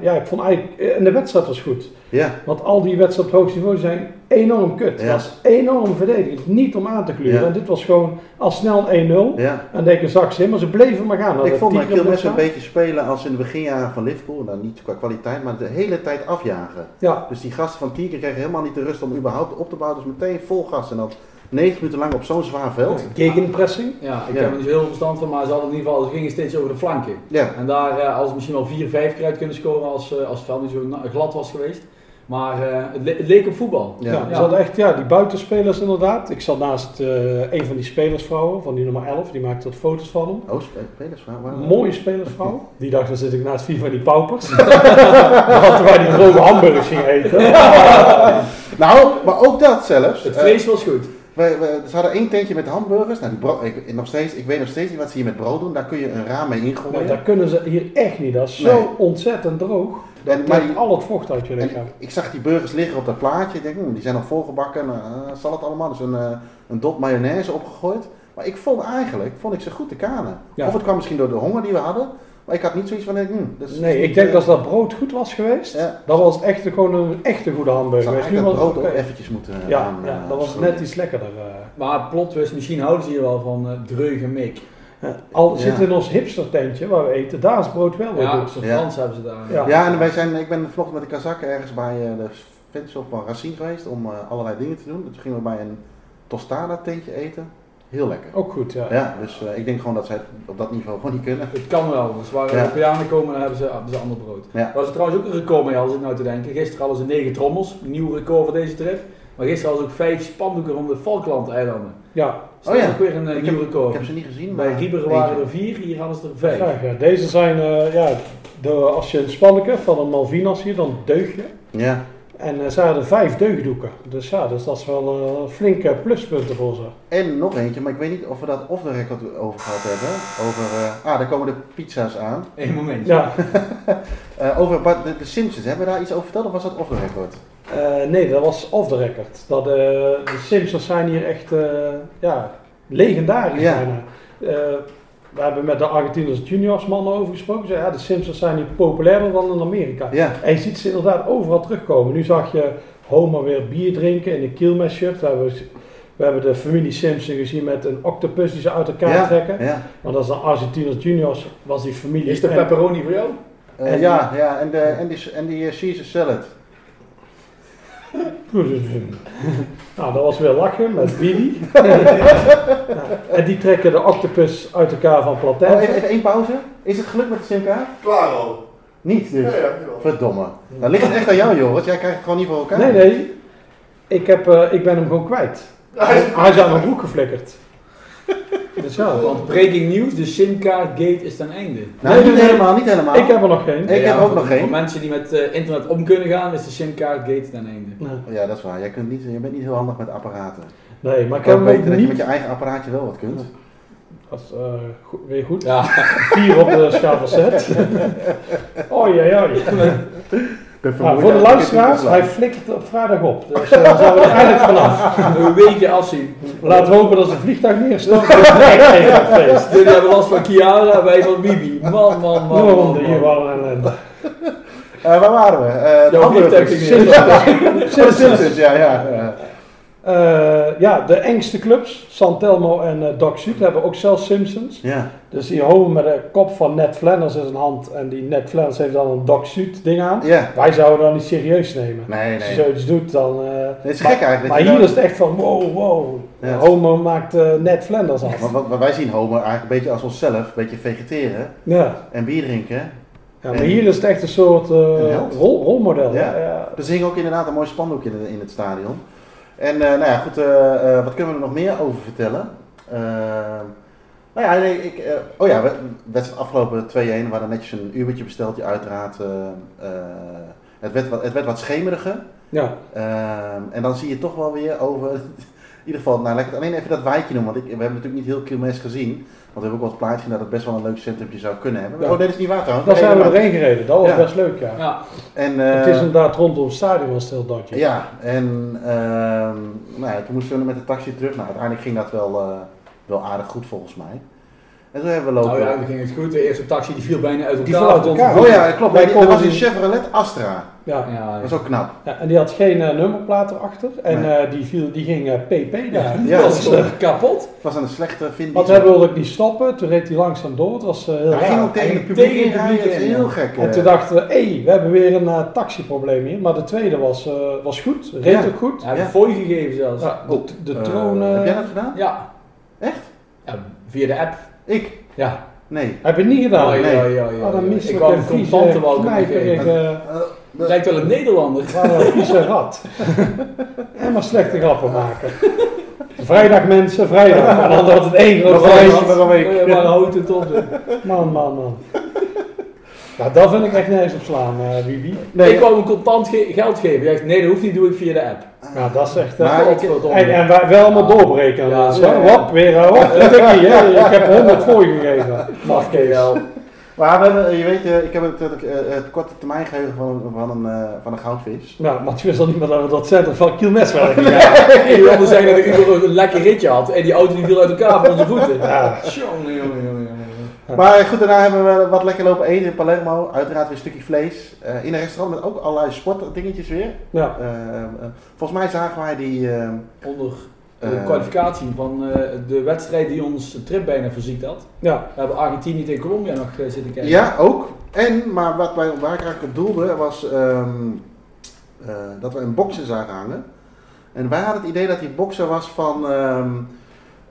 ja, ik vond eigenlijk, eh, en de wedstrijd was goed. ja, Want al die wedstrijden op het hoogste niveau zijn enorm kut. Ja. Het was enorm verdedigend. Niet om aan te gluren. En dit was gewoon al snel een 1-0. ja. En denk een zak in, maar ze bleven maar gaan. Ik vond dat Kilmes een beetje spelen als in de beginjaren van Liverpool. Nou, niet qua kwaliteit, maar de hele tijd afjagen. Ja, Dus die gasten van Tiger kregen helemaal niet de rust om überhaupt op te bouwen. Dus meteen vol gas. En dan 90 minuten lang op zo'n zwaar veld. gegenpressing. Ja, ik Ja. heb er niet zo heel veel verstand van, maar ze hadden in ieder geval, ze gingen steeds over de flanken. Ja, En daar eh, hadden ze misschien wel 4-5 keer uit kunnen scoren als, eh, als het veld niet zo glad was geweest. Maar eh, het, le- het leek op voetbal. Ja. Ja, Ja. Ze hadden echt ja, die buitenspelers inderdaad. Ik zat naast eh, een van die spelersvrouwen, van die nummer 11. Die maakte wat foto's van hem. oh, spe- spelersvraag. waar- Een mooie spelersvrouw. Die dacht, dan zit ik naast vier van die paupers. Wat wij die droge hamburgers gingen eten. Nou, maar ook dat zelfs. Het vlees was goed. We, we, ze hadden één tentje met hamburgers. Nou, die bro- ik, nog steeds, ik weet nog steeds niet wat ze hier met brood doen. Daar kun je een raam mee ingooien. Maar dat kunnen ze hier echt niet. Dat is zo Nee. ontzettend droog. En, maar al het vocht uit je lichaam. ik zag die burgers liggen op dat plaatje. Ik denk, hm, die zijn nog volgebakken. eh, zal het allemaal? Dus een, eh, een dot mayonaise opgegooid. Maar ik vond eigenlijk, vond ik ze goed te kanen. Ja. Of het kwam misschien door de honger die we hadden. Maar ik had niet zoiets van, hm, dat is Nee, niet, ik denk eh, als dat brood goed was geweest, Ja. dan was het echt gewoon een echte goede hamburger zou geweest. Nu eigenlijk was dat het brood ook eventjes moeten Ja, aan, ja, eh, dat was net iets lekkerder. eh. Maar plot twist, misschien houden ze hier wel van uh, dreuge mik. Ja, Al Ja. zit in ons hipster tentje waar we eten, daar is brood wel weer Ja, goed. Ja. Frans hebben ze daar. Ja. Ja, en wij zijn, ik ben vanochtend met de Kazak ergens bij eh, de fanshop van Racine geweest om eh, allerlei dingen te doen. Toen gingen we bij een tostada tentje eten. Heel lekker. Ook goed, ja. Ja, dus eh, ik denk gewoon dat zij het op dat niveau gewoon niet kunnen. Het kan wel, dus waar Ja. Europeanen komen, dan hebben ze, hebben ze ander brood. Ja. Waar ze trouwens ook een record mee zit ik nou te denken. Gisteren hadden ze negen trommels, een nieuw record voor deze trip. Maar gisteren hadden ze ook vijf spandoeken om de Falkland-eilanden. Ja, Dus Oh dat ja. is ook weer een eh, Ik nieuw heb, record. ik heb ze niet gezien. Bij maar Rieber waren er vier, hier hadden ze er vijf. graag, ja. Deze zijn, eh, ja, de, als je een spanneke van een Malvinas hier, dan deug je. Ja, En eh, ze hadden vijf deugdoeken. Dus ja, dus dat is wel eh, flinke pluspunten voor ze. en nog eentje, maar ik weet niet of we dat off the record over gehad hebben. Over, eh, ah, daar komen de pizza's aan. Eén moment. Ja, Eh, over Bart- de, de Simpsons, hebben we daar iets over verteld of was dat off the record? eh, nee, dat was off the record. Dat, eh, de Simpsons zijn hier echt, eh, ja, legendarisch Ja. We hebben met de Argentinos juniors mannen over gesproken. Ze zeiden, ja, de Simpsons zijn hier populairder dan in Amerika. Ja, En je ziet ze inderdaad overal terugkomen. Nu zag je Homer weer bier drinken in een Kielmes shirt. We hebben, we hebben de familie Simpson gezien met een octopus die ze uit elkaar ja, trekken. ja. Want als de Argentinos juniors was die familie. Is de en- pepperoni voor jou? Eh, En- ja, ja, en, de, en die, en die eh, Caesar salad. Nou, dat was weer lachen met Billy. Ja, en die trekken de octopus uit elkaar van Oh, Platijn. even, even één pauze. Is het gelukt met de simkaart? Claro. Niet dus. Ja, ja, jawel. Verdomme. Dan ligt het echt aan jou, Joris. Jij krijgt het gewoon niet voor elkaar. Nee, nee. Ik, heb, eh, ik ben hem gewoon kwijt. Hij, hij is aan mijn broek geflikkerd. Dus ja, Want breaking news, de simkaartgate is ten einde. Nou, Nee, niet nee, nee. helemaal, niet helemaal. ik heb er nog geen. Ik heb ook voor, nog geen. Voor mensen die met eh, internet om kunnen gaan, is de simkaartgate ten einde. Nee, Ja, dat is waar. Jij kunt niet, je bent niet heel handig met apparaten. Nee, maar Ik kan weten ook dat je met niet. je eigen apparaatje wel wat kunt. Dat is eh, goed, weer goed. Ja, Vier op de schaal van zet. Oei, oei, oei. Ben Nou, voor de luisteraars, hij flikkert op vrijdag op. Dus eh, daar zijn we er eindelijk vanaf. een weekje afzien. Laten we hopen dat ze vliegtuig neerstort. Jullie hebben last van Kiara, wij van Bibi. Man, man, man. man, hier man. waren ellende. Eh, waar waren we? Eh de Jouw vliegtuig ging neer. Simpsons. Simpsons, ja, ja. ja. Eh, ja, de engste clubs, Santelmo en eh, Doc Sud, hebben ook zelfs Simpsons. Ja, Dus die houden met de kop van Ned Flanders in zijn hand. En die Ned Flanders heeft dan een Doc Sud ding aan. ja. Wij zouden dat niet serieus nemen. Nee, Als je nee. zoiets doet, dan... Het is maar- gek eigenlijk. Maar hier is het echt van wow, wow. Ja. Homo maakt Ned Flanders af. Wat wij zien Homer eigenlijk een beetje als onszelf, een beetje vegeteren Ja. en bier drinken. ja, maar hier is het echt een soort Een rol, rolmodel. Ja. Dus er hing ook inderdaad een mooi spandoek in, in het stadion. En eh, nou ja, goed, eh, eh, wat kunnen we er nog meer over vertellen? Nou ja, nee, ik, oh ja, we, wedstrijd afgelopen 2-1, we hadden netjes een Ubertje besteld, die uiteraard, het, werd wat, het werd wat schemeriger. ja. Ehm, en dan zie je toch wel weer over, in ieder geval, nou laat ik het alleen even dat wijkje noemen, want ik, we hebben natuurlijk niet heel Kilmes gezien. Want we hebben ook wel het plaatje gezien dat het best wel een leuk centrumje zou kunnen hebben. Ja. Oh, dat is niet waar trouwens. Daar zijn we erheen gereden. Dat was Ja. best leuk, ja. Ja, En, eh, het is inderdaad rondom het stadion was het heel. Ja, en ehm, nou ja, toen moesten we met de taxi terug. Nou, uiteindelijk ging dat wel, eh, wel aardig goed volgens mij. En toen hebben we lopen... Nou ja, dan ging het goed. De eerste taxi die viel bijna uit elkaar. Die viel uit elkaar. Oh ja, klopt. Wij Dat komen was een Chevrolet Astra. Ja. Ja, Dat is ook knap. Ja, en die had geen eh, nummerplaat erachter. En Nee. eh, die, viel, die ging eh, PP daar. Ja, dat eh, gewoon kapot. Het was een slechte vind want hij wilde ook niet stoppen. Toen reed hij langzaam door. Het was eh, heel Hij ging raar. ook tegen het Hij publiek tegen het publiek in, heel gek. En eh. toen dachten we, hé, we hebben weer een eh, taxiprobleem hier. Maar de tweede was, eh, was goed. Reed Ja. ook goed. Hij heeft fooi gegeven zelfs. Ja, de, de Eh, troon... eh, heb jij dat gedaan? Ja. Echt? Ja, via de app. Ik? Ja. Nee. Heb je het niet gedaan? Oh, ja, nee. ja, ja, ja. Oh, dan Ik misselijk wou vieze, contanten ik eh, Eh, Lijkt wel een Nederlander. Waar een vieze rat. en maar slechte grappen maken. Vrijdag mensen, vrijdag. En dan had het één groot een week, feest. Oh, maar houdt het op. Man, man, man. Nou, dat vind ik echt nergens op slaan, eh Wibi. Nee. Ik wou hem contant ge- geld geven. Hij zegt, nee, dat hoeft niet, doe ik via de app. Nou, dat is echt... Maar eh, ik- en, en wij wel allemaal doorbreken. Ja, dus, ja, ja. hop, weer, eh, hop, denk ik, hè. Ik heb 100 voor je gegeven. Mafkees. Maar we hebben, je weet, eh, ik heb het, het, eh, het korte termijn geheugen van, van, een, eh, van een goudvis. Nou, maar het wist al niet meer dat we dat centrum van Kielmes werken. Ja, die wilde zeggen dat ik Uber een lekker ritje had. En die auto die viel uit elkaar van onze voeten. Ja. Jongen, jongen. Maar goed, daarna hebben we wat lekker lopen eten in Palermo. Uiteraard weer een stukje vlees. Eh, in een restaurant met ook allerlei sportdingetjes weer. Ja. Eh, eh, volgens mij zagen wij die... eh, Onder de kwalificatie van eh, de wedstrijd die ons trip bijna verziekt had. Ja. We hebben Argentinië tegen Colombia nog zitten kijken. Ja, ook. En, maar wat wij, waar ik eigenlijk op doelde, was ehm, eh, dat we een bokser zagen hangen. En wij hadden het idee dat die bokser was van, ehm,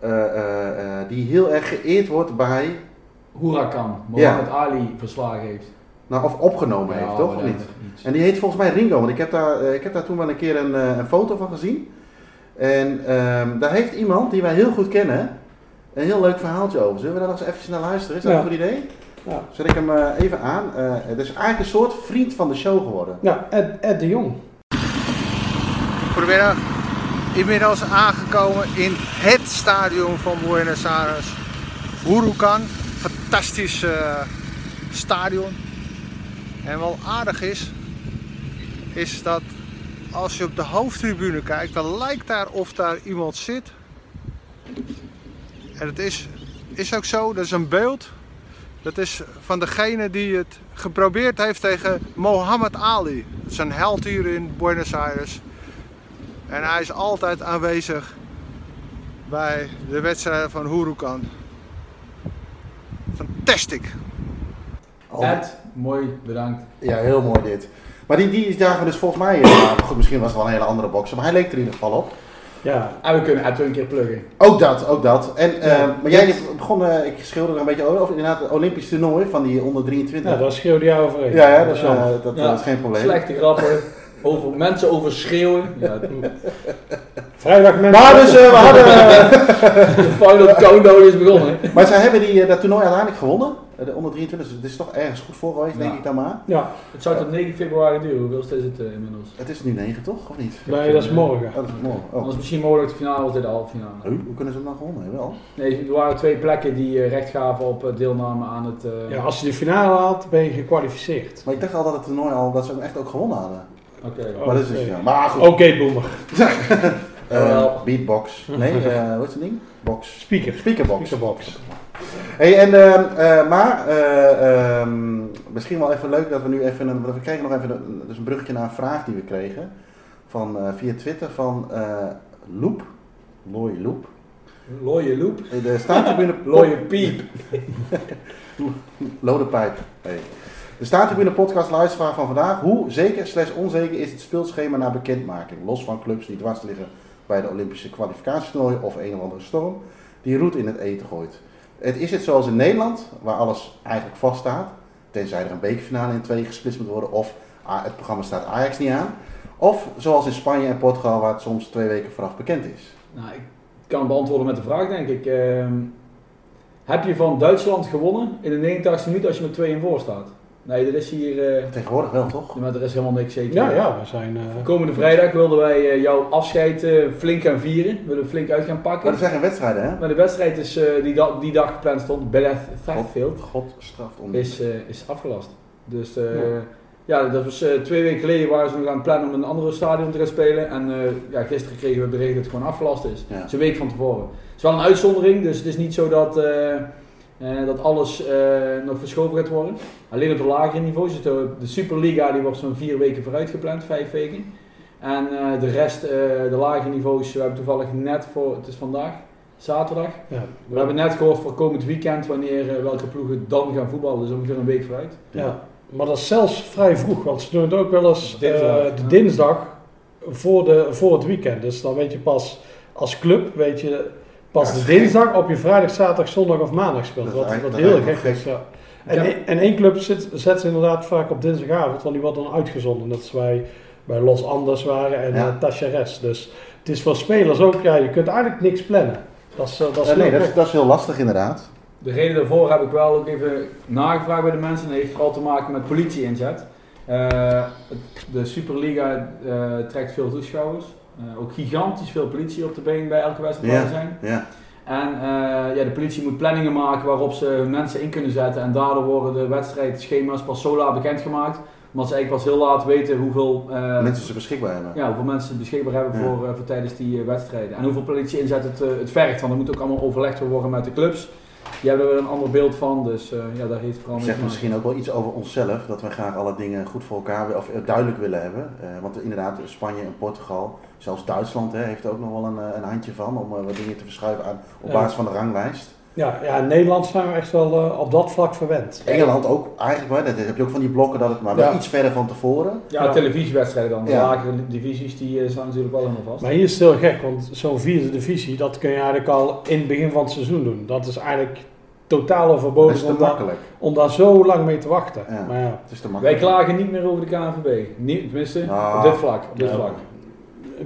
eh, eh, eh, die heel erg geëerd wordt bij, Huracan, Mohammed Ali verslagen heeft. nou of opgenomen Ja, heeft, toch? Of niet? iets. En die heet volgens mij Ringo, want ik heb daar, eh, ik heb daar toen wel een keer een, eh, een foto van gezien. En ehm, daar heeft iemand die wij heel goed kennen, een heel leuk verhaaltje over. Zullen we daar nog eens eventjes naar luisteren? Is dat Ja. een goed idee? Ja. Zet ik hem eh, even aan. Eh, het is eigenlijk een soort vriend van de show geworden. Ja, Ed, Ed de Jong. Goedemiddag. Inmiddels aangekomen in het stadion van Buenos Aires. Huracan. Fantastisch eh, stadion. En wel aardig is, is dat als je op de hoofdtribune kijkt, dan lijkt daar of daar iemand zit. En het is, is ook zo, dat is een beeld. Dat is van degene die het geprobeerd heeft tegen Mohammed Ali. Dat is een held hier in Buenos Aires. En hij is altijd aanwezig bij de wedstrijden van Huracan. Fantastic. Oh, Ed, mooi, bedankt. Ja, heel mooi dit. Maar die, die zagen we dus volgens mij, eh, goed, misschien was het wel een hele andere bokser, maar hij leek er in ieder geval op. Ja. En we kunnen Ed wel een keer pluggen. Ook dat, ook dat. En, eh, Ja. maar jij begon, eh, ik schilderde er een beetje over, over inderdaad het Olympisch toernooi van die onder 23. ja, daar schreeuwde jij overheen. ja, ja, dat, is, eh, dat, Ja, dat is geen probleem. Slechte grappen. Over, mensen over schreeuwen. Ja, Vrijdag mensen. Maar dus, eh, we hadden, eh, de final countdown is begonnen. maar zij hebben die, eh, dat toernooi uiteindelijk gewonnen, eh, de onder 23, dus het is toch ergens goed voor geweest, Ja. denk ik dan maar. Ja, Het zou tot 9 februari duren. Hoeveel is het inmiddels? Het is nu 9 toch, of niet? nee, dat is morgen. Oh, dat is morgen. Oh. Anders misschien mogelijk de finale of dit de halve finale. Huh? Hoe kunnen ze hem dan gewonnen? hebben? Wel. Nee, er waren twee plekken die recht gaven op deelname aan het... eh, Ja, als je de finale haalt, ben je gekwalificeerd. Maar ik dacht al dat het toernooi al, dat ze hem echt ook gewonnen hadden. Oké. Oh. Maar dat is dus, oké. ja. Maar goed. Oké, boomer. Eh, beatbox. Nee, eh hoe is het ding? Box. Speaker. Speakerbox. Speakerbox. Hey, en, ehm, eh, maar eh, ehm, misschien wel even leuk dat we nu even een, we kregen nog even een, dus een bruggetje naar een vraag die we kregen van, eh, via Twitter van eh Loep, Loy Loep. Looie loop. Eh, De staantribune Looie piep. Lodepijp. Hey. De podcast luisteraar van vandaag. Hoe zeker slash onzeker is het speelschema na bekendmaking? Los van clubs die dwars liggen bij de Olympische kwalificatietoernooien of een of andere storm die roet in het eten gooit. Het is het zoals in Nederland, waar alles eigenlijk vaststaat, tenzij er een bekerfinale in twee gesplitst moet worden of het programma staat Ajax niet aan. Of zoals in Spanje en Portugal, waar het soms twee weken vooraf bekend is. Nou, ik kan beantwoorden met de vraag, denk ik. Ehm, heb je van Duitsland gewonnen in de 89 minuten als je met 2-1 voor staat? Nee, er is hier... eh, Tegenwoordig wel, toch? maar er is helemaal niks zeker. Ja, ja, we zijn... eh, Komende vrijdag wilden wij eh, jouw afscheid flink gaan vieren. Willen we flink uit gaan Maar pakken. er zijn geen wedstrijden, hè? Maar de wedstrijd is, eh, die, da- die dag gepland stond, Belleth Fairfield, God straft om. is, eh, is afgelast. Dus eh, Ja. Ja, dat was eh, twee weken geleden waren ze nog aan het plannen om in een andere stadion te gaan spelen. En eh, ja, gisteren kregen we bericht dat het gewoon afgelast is. Ja. Dus een week van tevoren. Het is wel een uitzondering, dus het is niet zo dat, eh, eh, dat alles eh, nog verschoven gaat worden. Alleen op de lagere niveaus. Dus de, de Superliga die wordt zo'n vier weken vooruit gepland, vijf weken. En eh, de rest, de lagere niveaus, we hebben toevallig net voor, het is vandaag, zaterdag. Ja, We hebben net gehoord voor komend weekend wanneer welke ploegen dan gaan voetballen. Dus ongeveer een week vooruit. Ja, maar dat is zelfs vrij vroeg, want ze doen het ook wel eens Dinsdag, de dinsdag voor, de, voor het weekend. Dus dan weet je pas als club, weet je pas de dinsdag op je vrijdag, zaterdag, zondag of maandag speelt. Dat is Wat, eigenlijk- wat heel gek is. Ja. En, Ja. één- en één club zit, zet ze inderdaad vaak op dinsdagavond, want die wordt dan uitgezonden. Dat is wij bij Los Andes waren en Ja. Tachares. Dus het is voor spelers ook, ja, je kunt eigenlijk niks plannen. Dat is, eh, dat is Eh, nee, heel dat is, dat is heel lastig inderdaad. De reden daarvoor heb ik wel ook even nagevraagd bij de mensen. Dat heeft vooral te maken met politie-inzet. Eh, het- de Superliga eh, trekt veel toeschouwers. Eh, ook gigantisch veel politie op de been bij elke wedstrijd Ja. zijn. Ja. En eh, ja, de politie moet planningen maken waarop ze hun mensen in kunnen zetten. En daardoor worden de wedstrijdschema's pas zo laat bekendgemaakt. Omdat ze eigenlijk pas heel laat weten hoeveel, eh, Mensen ze beschikbaar hebben. ja, hoeveel mensen ze beschikbaar hebben Ja. voor, eh, voor tijdens die eh, wedstrijden. En hoeveel politie inzet het, eh, het vergt. Want er moet ook allemaal overlegd worden met de clubs. Die hebben er een ander beeld van. Dus eh, ja, daar heeft het vooral zegt misschien ook wel iets over onszelf, dat we graag alle dingen goed voor elkaar wi- of eh, duidelijk willen hebben. Eh, want inderdaad, Spanje en Portugal, zelfs Duitsland hè, heeft er ook nog wel een, een handje van om wat dingen te verschuiven aan, op Ja. basis van de ranglijst. Ja, ja, in Nederland zijn we echt wel eh, op dat vlak verwend. Engeland ook eigenlijk, wel, dat heb je ook van die blokken dat het maar wel Ja. iets verder van tevoren. Ja, Ja. televisiewedstrijden dan. De Ja. lagere divisies die eh, staan natuurlijk wel helemaal vast. Maar hier is het heel gek, want zo'n vierde divisie, dat kun je eigenlijk al in het begin van het seizoen doen. Dat is eigenlijk totaal Dat overbodig is te om, daar, makkelijk. om daar zo lang mee te wachten. Ja. Maar ja, Het is te Wij klagen niet meer over de KNVB. Niet, tenminste, Nou, op dit vlak. Op dit ja. vlak.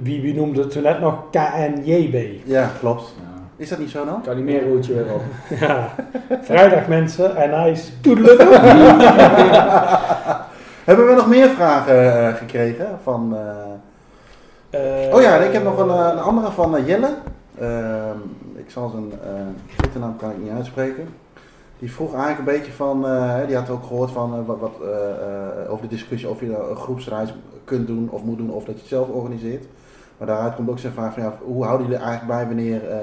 wie, wie noemde het toen net nog KNJB? Ja, klopt. Is dat niet zo dan? Kan die meer roodje weer op. Ja, vrijdag mensen en hij is. Hebben we nog meer vragen eh, gekregen van... eh, Eh, Oh ja, ik heb nog een, eh, een andere van Jelle. Ehm, ik zal zijn uh, Twitternaam kan ik niet uitspreken. Die vroeg eigenlijk een beetje van, eh, die had ook gehoord van wat, wat, eh, eh, over de discussie of je nou een groepsreis kunt doen of moet doen of dat je het zelf organiseert. Maar daaruit komt ook zijn vraag van ja, hoe houden jullie eigenlijk bij wanneer eh,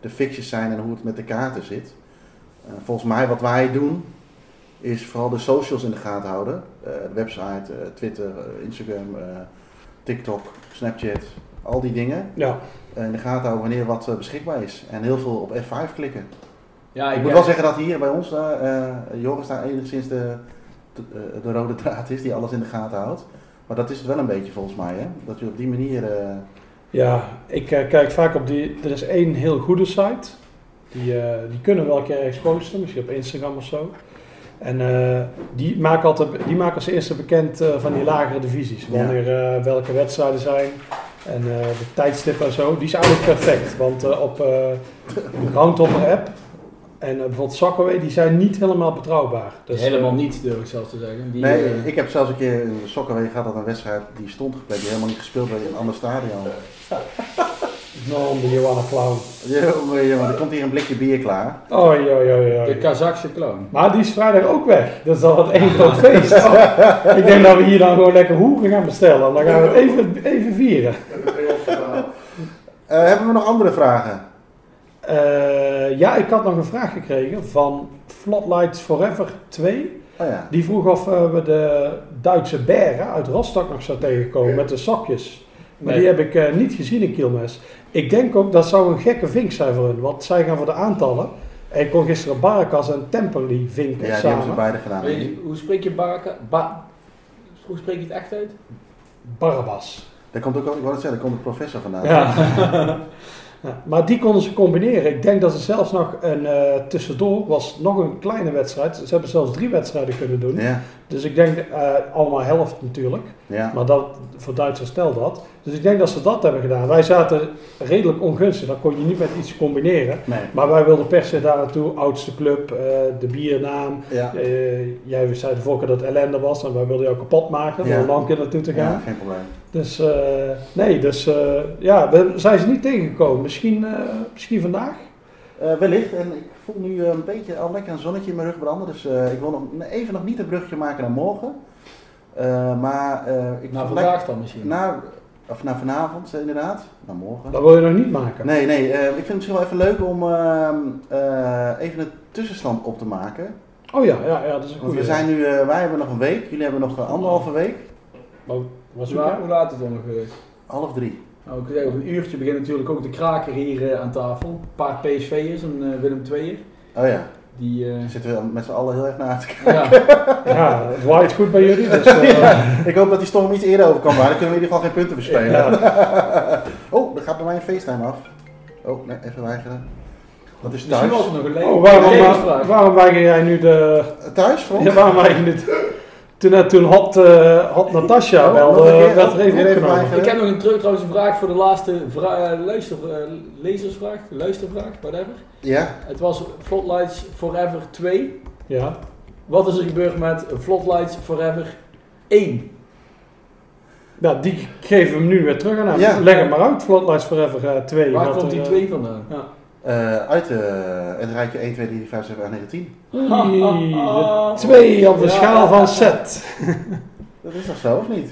de fixtures zijn en hoe het met de kaarten zit. Eh, volgens mij wat wij doen is vooral de socials in de gaten houden. Eh, website, eh, Twitter, Instagram, TikTok, Snapchat, al die dingen. Ja, in de gaten houden wanneer wat beschikbaar is. En heel veel op F5 klikken. Ja, Ik moet wel zeggen dat hier bij ons, Joris daar enigszins de, de, de rode draad is die alles in de gaten houdt. Maar dat is het wel een beetje volgens mij, hè? Dat je op die manier... ja ik eh, kijk vaak op die. Er is één heel goede site. Die, eh, die kunnen we wel een keer ergens posten, misschien op Instagram of zo. En eh, die maken altijd, die maken als eerste bekend van die lagere divisies. Wanneer welke wedstrijden zijn en de tijdstippen en zo. Die is eigenlijk perfect. Want op de Groundhopper app en eh, bijvoorbeeld Soccerway, die zijn niet helemaal betrouwbaar. Dus, helemaal eh, niet, durf ik zelfs te zeggen. Die, nee, eh, ik heb zelfs een keer in Sokkerweg gehad dat een wedstrijd die stond gepland, die helemaal niet gespeeld werd in een ander stadion. Non, de Johanna Clown. Ja, ja, maar er komt hier een blikje bier klaar. Oei, oei, oei, oei. de Kazachse clown. Maar die is vrijdag ook weg. Dus dat wordt één groot feest. Ik denk dat we hier dan gewoon lekker hoeren gaan bestellen. En dan gaan we het even, even vieren. Eh, hebben we nog andere vragen? Eh, ja, ik had nog een vraag gekregen van Floodlights Forever 2. Oh ja. Die vroeg of eh, we de Duitse beren uit Rostock nog zou tegenkomen met de sokjes. Maar Nee. die heb ik eh, niet gezien in Kielmes. Ik denk ook dat zou een gekke vink zijn voor hun. Want zij gaan voor de aantallen. En ik kon gisteren Barakas en Temperley vinken Ja, die hebben ze samen. beide gedaan. Je, hoe spreek je Baraka? Ba hoe spreek je het echt uit? Barabbas. Daar komt ook, ik wou het zeggen, daar komt de professor vandaan. Ja. Maar die konden ze combineren. Ik denk dat ze zelfs nog een eh, tussendoor was nog een kleine wedstrijd. Ze hebben zelfs drie wedstrijden kunnen doen. Ja, Dus ik denk eh, allemaal helft natuurlijk. ja. Maar dat, voor Duitsers telt dat. Dus ik denk dat ze dat hebben gedaan. Wij zaten redelijk ongunstig. Dan kon je niet met iets combineren. Nee. Maar wij wilden per se daar naartoe. Oudste club, eh, de biernaam. Ja. Eh, jij zei de dat het ellende was. En wij wilden jou kapot maken. Ja. Om een keer naartoe te gaan. ja, geen probleem. Dus nee, dus ja, we zijn ze niet tegengekomen. Misschien, misschien vandaag. Wellicht, en ik voel nu eh, een beetje al lekker een zonnetje in mijn rug branden, dus eh, ik wil nog even nog niet een brugje maken naar morgen. Eh, maar eh, ik vergelijk- vandaag dan misschien. Na, of na vanavond inderdaad. Nou, morgen. Dat wil je nog niet maken. Nee, nee. eh, ik vind het misschien wel even leuk om ehm, eh, even een tussenstand op te maken. Oh ja, ja, ja dat is een Want goede. we zijn nu, eh, wij hebben nog een week. Jullie hebben nog anderhalve week. Was Hoe laat is het ongeveer? Half drie. Nou, ik wil zeggen, over een uurtje begint natuurlijk ook de kraker hier eh, aan tafel. Een paar PSV'ers, een Willem II'er. Oh ja. Die, eh, zitten we met z'n allen heel erg naar uit te kijken. ja, Ja, het waait goed bij jullie. Dus, eh, Ik hoop dat die storm iets eerder over kan waaien. Dan kunnen we in ieder geval geen punten verspelen. ja. Oh, er gaat bij mij een FaceTime af. Oh, nee, even weigeren. Dat is misschien was thuis. het nog een Oh, waarom, waarom weiger jij nu de... Thuis? Ja, waarom weiger je dit? Toen, net- toen had, eh had Natasja Oh, wel, eh, werd er even opgenomen. Ik heb nog een, terug, trouwens een vraag voor de laatste vra- eh, luister, eh, lezersvraag, luistervraag, whatever. Ja? Het was Floodlights Forever 2. Ja. Wat is er gebeurd met Floodlights Forever 1? ja, die geven we hem nu weer terug aan hem. Ja. Leg hem maar uit, Floodlights Forever eh, 2. Waar wat komt die eh, 2 vandaan? Ja. Eh, uit eh, het rijtje 1, 2, 3, 4, 5, 6, 8, 9, 10. Oei, twee op de Ja, schaal van set. Dat is toch zo, of niet?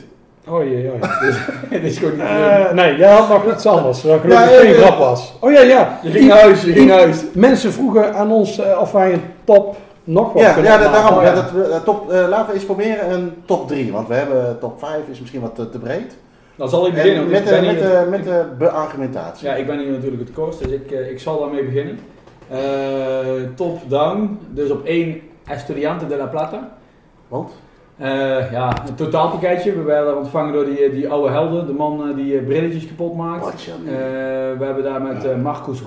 Oei, oei. Dit is gewoon niet Eh, nee, jij had nog iets anders. Ja, gelukkig ja, geen ja. grap was. Oh ja, ja. Je ging naar huis, je ging naar huis. Mensen vroegen aan ons eh, of wij een top nog wat Ja, kunnen ja dat, daarom. Oh, ja. Dat, we- top, laten we eens proberen een top 3. Want we hebben top 5 is misschien wat te, te breed. Dan zal ik beginnen. En met, de, met, de, met de beargumentatie. Ja, ik ben hier natuurlijk het coach, dus ik, eh, ik zal daarmee beginnen. Eh, top down, dus op 1 Estudiante de la Plata. Want? Eh, ja, een totaalpakketje. We werden ontvangen door die, die oude helden, de man eh, die eh, brilletjes kapot maakt. Je Eh, we hebben daar met eh, Marcus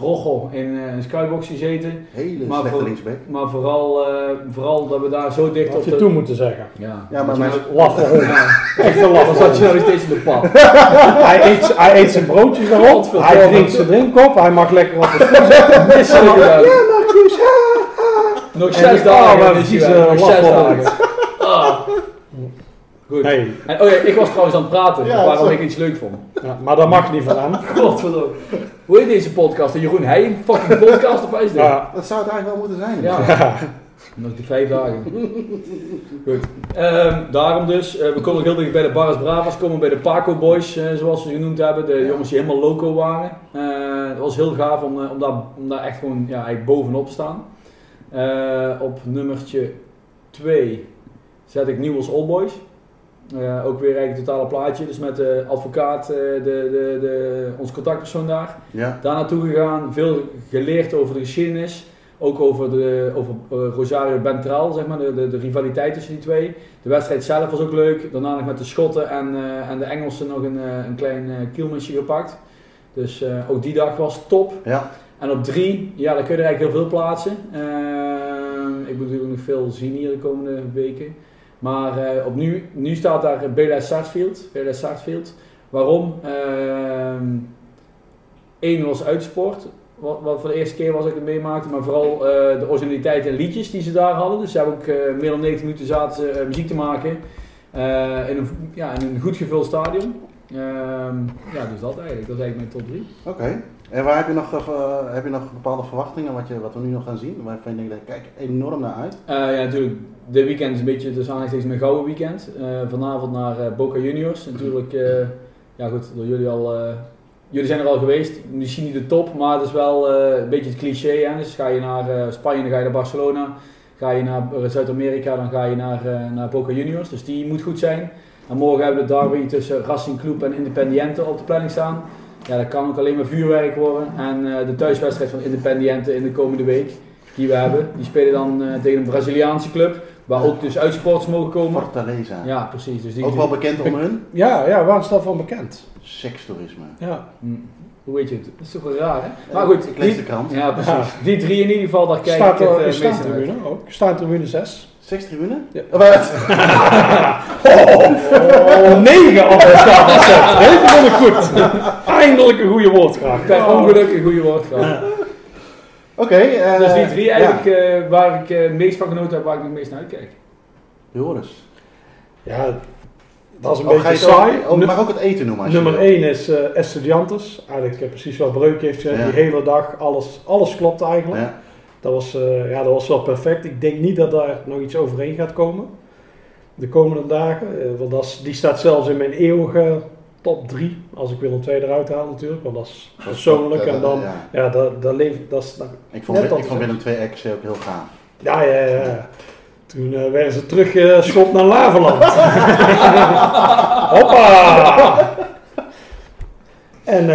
in eh, een skybox gezeten. Hele maar slechte voor- linksback. Maar vooral, eh, vooral dat we daar zo dicht Had op je de... toe moeten zeggen. Ja, Ja, maar Dat je mijn- Laffe hond. Echt een Dan laffe zat je nou nog steeds in de pap. Hij eet, hij eet zijn broodjes erop. Hij drinkt zijn drink op. Hij mag lekker op de stoel. Ja, Marcus. Nog zes dagen. Nog zes dagen. Goed. En, oh ja, ik was trouwens aan het praten Ja, waarom zo. ik iets leuk vond. ja, maar dat mag niet van hem. Godverdomme. Hoe heet deze podcast? De Jeroen Heij fucking podcast of wat is dit? Ja. Dat zou het eigenlijk wel moeten zijn. Ja. Nog die vijf dagen. Goed. Ehm, daarom dus, eh, we komen heel dicht bij de Barras Bravas, komen bij de Paco Boys, eh, zoals we ze genoemd hebben. De jongens die helemaal loco waren. Eh, het was heel gaaf om, eh, om, daar, om daar echt gewoon ja, eigenlijk bovenop te staan. Eh, op nummertje 2 zet ik Nieuws Old Boys. Eh, ook weer eigenlijk het totale plaatje. Dus met de advocaat, eh, de, de, de, onze contactpersoon daar. Ja. Daar naartoe gegaan, veel geleerd over de geschiedenis. Ook over, de, over eh, Rosario Bentral, zeg maar, de, de, de rivaliteit tussen die twee. De wedstrijd zelf was ook leuk. Daarna nog met de Schotten en, en de Engelsen nog een, een klein kielmesje gepakt. Dus ook die dag was top. Ja. En op drie, ja, daar kun je er eigenlijk heel veel plaatsen. Ik moet natuurlijk nog veel zien hier de komende weken. Maar eh, op nu, nu staat daar Bela Sarsfield. Bela Sarsfield. Waarom? Eén was uitsport. Wat, wat voor de eerste keer was ik het meemaakte. Maar vooral eh, de originaliteit en liedjes die ze daar hadden. Dus ze hebben ook eh, meer dan 90 minuten zaten eh, muziek te maken. eh, in, een, ja, in een goed gevuld stadion. Ehm, ja, dus dat eigenlijk. Dat is eigenlijk mijn top 3. Oké. En waar heb je, nog, eh, heb je nog bepaalde verwachtingen wat, je, wat we nu nog gaan zien? Waarvan je denkt, kijk enorm naar uit. Eh, ja, natuurlijk. De weekend is een beetje dus aangestekens mijn gouden weekend. Eh, vanavond naar eh, Boca Juniors. Natuurlijk, eh, ja goed, door jullie al. eh, jullie zijn er al geweest. Misschien niet de top, maar het is wel eh, een beetje het cliché. Hè? Dus ga je naar eh, Spanje, dan ga je naar Barcelona. Ga je naar eh, Zuid-Amerika, dan ga je naar, eh, naar Boca Juniors. Dus die moet goed zijn. En morgen hebben we de derby tussen Racing Club en Independiente op de planning staan. Ja, dat kan ook alleen maar vuurwerk worden. En eh, de thuiswedstrijd van Independiente in de komende week, die we hebben, die spelen dan eh, tegen een Braziliaanse club. Waar ook dus uitsports mogen komen. Fortaleza. Ja, precies. Dus die, Ook wel bekend om hun Ja, ja, waar is dat van bekend? sekstoerisme. Ja. Hm, Hoe weet je het? Dat is toch wel raar, hè? Maar goed, Ik lees de krant. ja, precies. Die drie in ieder geval, daar kijk Staat ik het er eh, in meest naar uit. staantribune ook. Staantribune 6. Sekstribune? Ja. Of, eh, Oh, 9 op de schaal van set. Deze vond ik goed. Eindelijk een goede woordgraag. Per ongeluk een goede woord gehad. Oké. eh, Dus die drie ja. eigenlijk eh, waar ik eh, het meest van genoten heb, waar ik het meest naar uitkijk. Joris. Ja, dat is een Oh, beetje saai. ook- oh, mag ook het eten noemen als Nummer wil. 1 is eh Estudiantes. Eigenlijk precies wat Breuk heeft gezegd. Ja. Die hele dag, alles, alles klopt eigenlijk. Ja. Dat, was, eh, ja, dat was wel perfect. Ik denk niet dat daar nog iets overheen gaat komen. de komende dagen. Eh, want dat is, die staat zelfs in mijn eeuwige top 3. Als ik Willem II eruit haal natuurlijk. Want dat is persoonlijk. En dan, ja. ja, dat, dat leeft, dat is, Ik vond, ik vond. Willem 2 RKC ook heel gaaf. ja, ja, ja. ja. Toen eh, werden ze teruggeschopt naar Laveland. Hoppa! En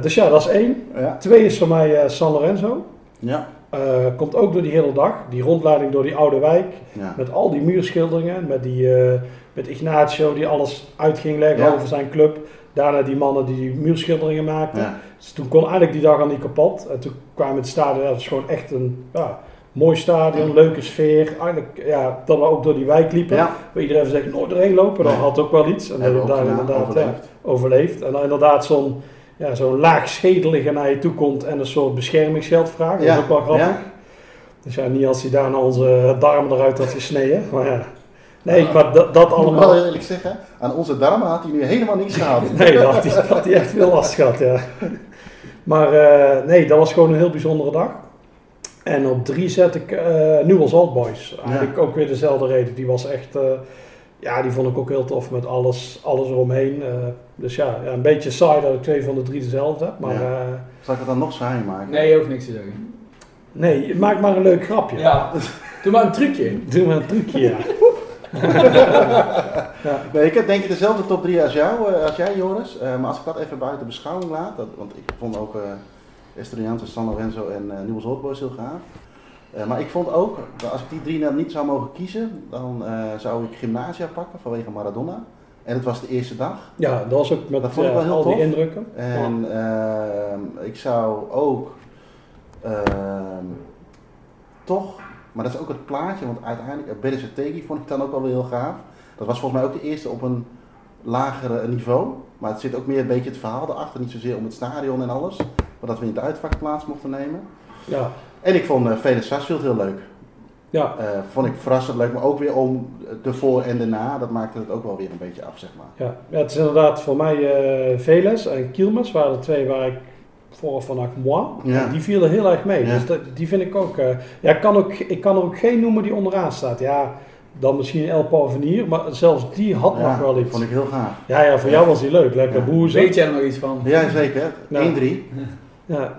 dus ja, dat is één. Ja. Twee is voor mij San Lorenzo. Ja. Eh, komt ook door die hele dag. Die rondleiding door die oude wijk. Ja. Met al die muurschilderingen. Met, die, eh, met Ignacio die alles uit ging leggen Ja. over zijn club. Daarna die mannen die die muurschilderingen maakten. Ja. Dus toen kon eigenlijk die dag al niet kapot. En toen kwamen het stadion. Dat was gewoon echt een ja, mooi stadion. Leuke sfeer. Eigenlijk ja, dat we ook door die wijk liepen. Ja. Waar iedereen zegt nooit erheen lopen. Dat had ook wel iets. En Hebben we dat daar inderdaad overleefd. En dan inderdaad zo'n ja, zo'n laagschedelige naar je toe komt en een soort beschermingsgeld vraagt. Dat is ook wel grappig. ja. Dus ja, niet als hij daarna onze darmen eruit had gesneden. Maar ja. Nee, maar dat, dat Ik moet wel allemaal. eerlijk zeggen, aan onze darmen had hij nu helemaal niks gehad. Nee, dat had, hij, dat had hij echt veel last gehad, ja. Maar eh, nee, dat was gewoon een heel bijzondere dag. En op drie zet ik eh Newell's Old Boys. Eigenlijk ook weer dezelfde reden. Die was echt, eh, ja, die vond ik ook heel tof met alles, alles eromheen. Eh, dus ja, ja, een beetje saai dat ik twee van de drie dezelfde heb. Maar Ja. eh, Zal ik het dan nog saai maken? Nee, je hoeft niks te zeggen. nee, maak maar een leuk grapje. Ja, doe maar een trucje. Doe maar een trucje, ja. Nee, ik heb denk ik dezelfde top 3 als jou, eh, als jij Joris. Eh, maar als ik dat even buiten beschouwing laat, dat, want ik vond ook eh Estudiantes, San Lorenzo en eh Newell's Old Boys heel gaaf. Eh, maar ik vond ook, dat als ik die drie nou niet zou mogen kiezen, dan eh, zou ik Gymnasia pakken vanwege Maradona. En het was de eerste dag. Ja, dat was ook met Dat vond ik eh, wel heel al die tof. indrukken. En ik zou ook ehm, toch, maar dat is ook het plaatje, want uiteindelijk Berezetegi vond ik dan ook wel weer heel gaaf. Dat was volgens mij ook de eerste op een lagere niveau. Maar het zit ook meer een beetje het verhaal erachter, niet zozeer om het stadion en alles. Maar dat we in het uitvak plaats mochten nemen. Ja, En ik vond uh, Felix Sarsfield heel leuk. ja, Eh, vond ik verrassend leuk, maar ook weer om de voor en de na. Dat maakte het ook wel weer een beetje af, zeg maar. ja. ja, het is inderdaad voor mij eh Veles en Kielmes waren de twee waar ik voor van dacht, moi. Ja. Die vielen heel erg mee. Ja. Dus dat, die vind ik ook. eh, ja, ik kan ook. Ik kan er ook geen noemen die onderaan staat. Ja, dan misschien El Parvenier, maar zelfs die had nog wel iets. vond ik heel gaaf. Ja, ja, voor jou was die leuk. Lekker Ja. boezen. Weet jij er nog iets van? Ja, zeker. Nou. 1-3. Ja,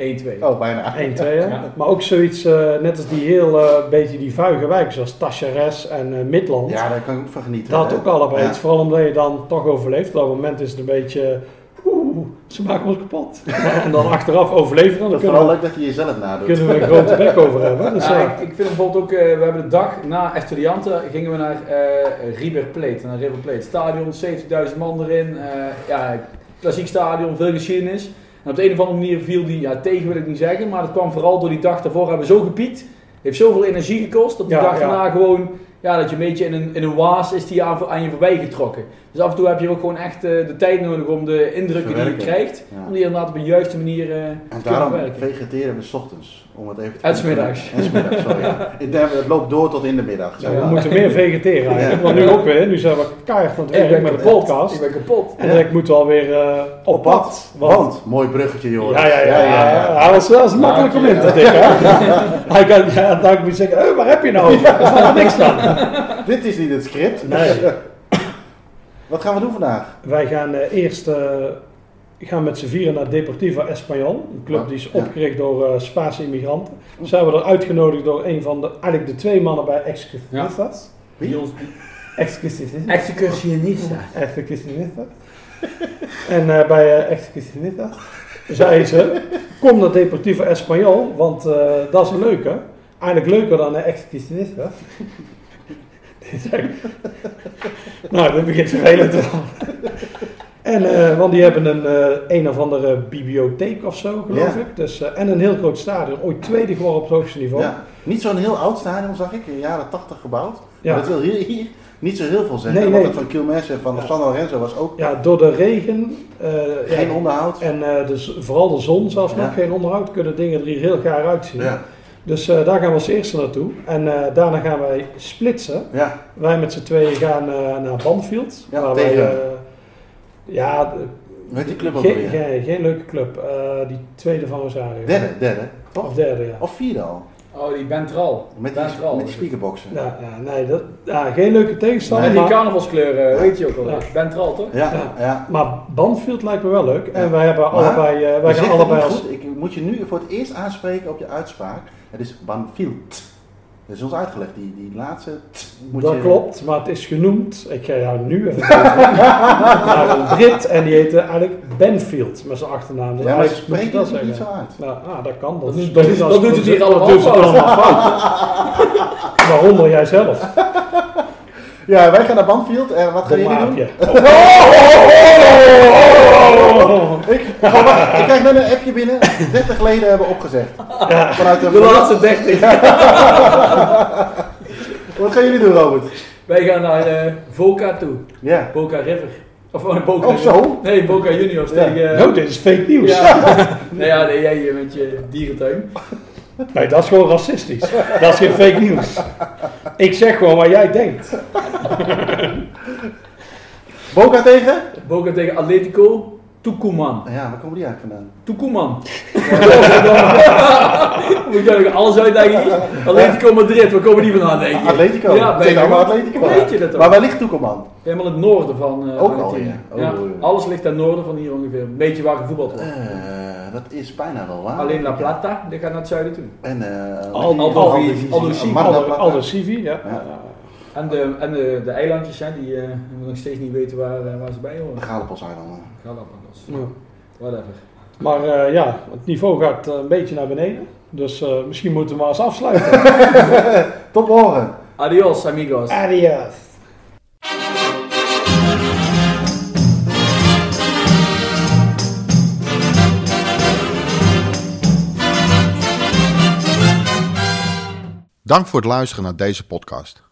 1-2. Oh, bijna. 1, 2. hè. Ja. Maar ook zoiets, eh, net als die heel eh, beetje die vuige wijken, zoals Tachares en eh, Midland. Ja, daar kan ik ook van genieten. Dat hè. ook allebei Ja. iets, vooral omdat je dan toch overleeft. Op dat moment is het een beetje, oeh, ze maken ons kapot. en dan achteraf overleven, dan Dat is vooral we, leuk dat je jezelf nadoet. kunnen we een grote bek over hebben. Dus, Ja, ja, ik, ik vind bijvoorbeeld ook, we hebben de dag na Estudianten gingen we naar eh River Plate, naar River Plate. Stadion, 70.000 man erin, eh, ja, klassiek stadion, veel geschiedenis. En op de een of andere manier viel die, ja tegen wil ik niet zeggen, maar dat kwam vooral door die dag daarvoor hebben we zo gepiekt. Heeft zoveel energie gekost, dat die Ja, dag ja. daarna gewoon, ja dat je een beetje in een, in een waas is die aan, aan je voorbij getrokken. Dus af en toe heb je ook gewoon echt eh, de tijd nodig om de indrukken die je krijgt, Ja. om die inderdaad op een juiste manier eh, En te daarom werken. vegeteren we 's ochtends. Om het even te En 's middags. En 's middags, sorry. Ik Het loopt door tot in de middag. Ja, we moeten meer vegeteren eigenlijk. Want nu ook weer, nu zijn we keihard aan het Ik werk met de kapot. podcast. Ik ben kapot. En ik moet wel weer eh, op pad. Want, Want, mooi bruggetje joh. ja, ja, ja, ja, Hij was wel eens makkelijk om in te tikken. Hij kan, dan moet zeggen, waar heb je nou over? Er staat niks van. Dit is niet het script. Nee. Wat gaan we doen vandaag? Wij gaan eh, eerst eh, gaan met z'n vieren naar Deportiva Espanyol. Een club die is Ja. opgericht door eh, Spaanse immigranten. Zijn we er uitgenodigd door een van de, eigenlijk de twee mannen bij Excursionistas. Wie? Excursionistas. Excursionista. Excursionistas. en eh, bij Excursionistas zeiden ze, kom naar Deportiva Espanyol, want eh, dat is een leuke. Eigenlijk leuker dan de Excursionistas. Nou, dat begint vervelend te worden. En, eh, want die hebben een, eh, een of andere bibliotheek of zo, geloof Ja. ik. Dus, eh, en een heel groot stadion. Ooit tweede geworden op het hoogste niveau. Ja. Niet zo'n heel oud stadion zag ik, in de jaren 80 gebouwd. Ja. Maar dat wil hier, hier niet zo heel veel zeggen. Nee, want nee. het van Quilmes en van Ja. San Lorenzo was ook Ja, door de regen. geen onderhoud. En dus vooral de zon zelfs nog, geen onderhoud, kunnen dingen er hier heel gaar uitzien. Ja. Dus eh, daar gaan we als eerste naartoe. En eh, daarna gaan wij splitsen. ja. Wij met z'n tweeën gaan eh, naar Banfield. Ja, waar tegen- wij, eh, ja, die club ook geen, geen, geen leuke club. Eh, die tweede van Rosario. Derde, derde. Of derde, ja. Of vierde al. Oh, die Bentral. Met die, Bentral. met die speakerboxen. Ja, ja, nee, dat, ja, geen leuke tegenstander. En die carnavalskleuren, weet je ook al. Ja. Bentral, toch? Ja, Ja. ja. maar Banfield lijkt me wel leuk. En Ja. wij hebben Maar allebei, eh, wij gaan allebei als... goed. Ik moet je nu voor het eerst aanspreken op je uitspraak. Het is Banfield. Dat is ons uitgelegd. Die, die laatste t moet dat je... klopt, maar het is genoemd. Ik ga jou nu even naar een Brit en die heette eigenlijk Benfield met zijn achternaam. Dus Ja, maar je dat het niet zo uit. Nou, ah, dat kan. Dat, Dat is- dat doet het hier allemaal dat doet het fout. allemaal fout. Waaronder jij zelf. Ja, wij gaan naar Banfield. En wat gaan De jullie doen? maapje. Ik, oh, wacht, ik krijg net een appje binnen. 30 leden hebben opgezegd. Vanuit de, De laatste 30. Wat gaan jullie doen, Robert? Wij gaan naar Volca toe. Ja. Boca River. Of uh, Boca Oh, zo? Nee, Boca Juniors Ja. tegen... Oh, dit is fake nieuws. ja. nee, ja, nee, jij hier met je dierentuin. Nee, dat is gewoon racistisch. Dat is geen fake nieuws. Ik zeg gewoon wat jij denkt. Boca tegen? Boca tegen Atletico Tucumán. Ja, waar komen die eigenlijk vandaan? Tucumán. Moet je ook alles uitleggen hier? Atletico Madrid, waar komen die vandaan denk je? Atletico. Ja, ben je allemaal? Atletico. Weet je dat toch? Maar waar ligt Toekomman? Helemaal in het noorden van eh Ook al, Argentinië. ja. Oh. Alles ligt ten noorden van hier ongeveer. Een beetje waar gevoetbald wordt. Eh, dat is bijna wel waar. Alleen La Plata, die gaat naar het zuiden toe. En eh Al- Aldo- Civi. Aldo Civi, ja. En de, en de, de eilandjes, hè, die eh, we nog steeds niet weten waar, eh, waar ze bij De horen. Galapagos-eilanden. Galapagos. Ja. Whatever. Maar eh, ja, het niveau gaat een beetje naar beneden. Dus eh, misschien moeten we maar eens afsluiten. Tot morgen. Adios, amigos. Adios. Dank voor het luisteren naar deze podcast.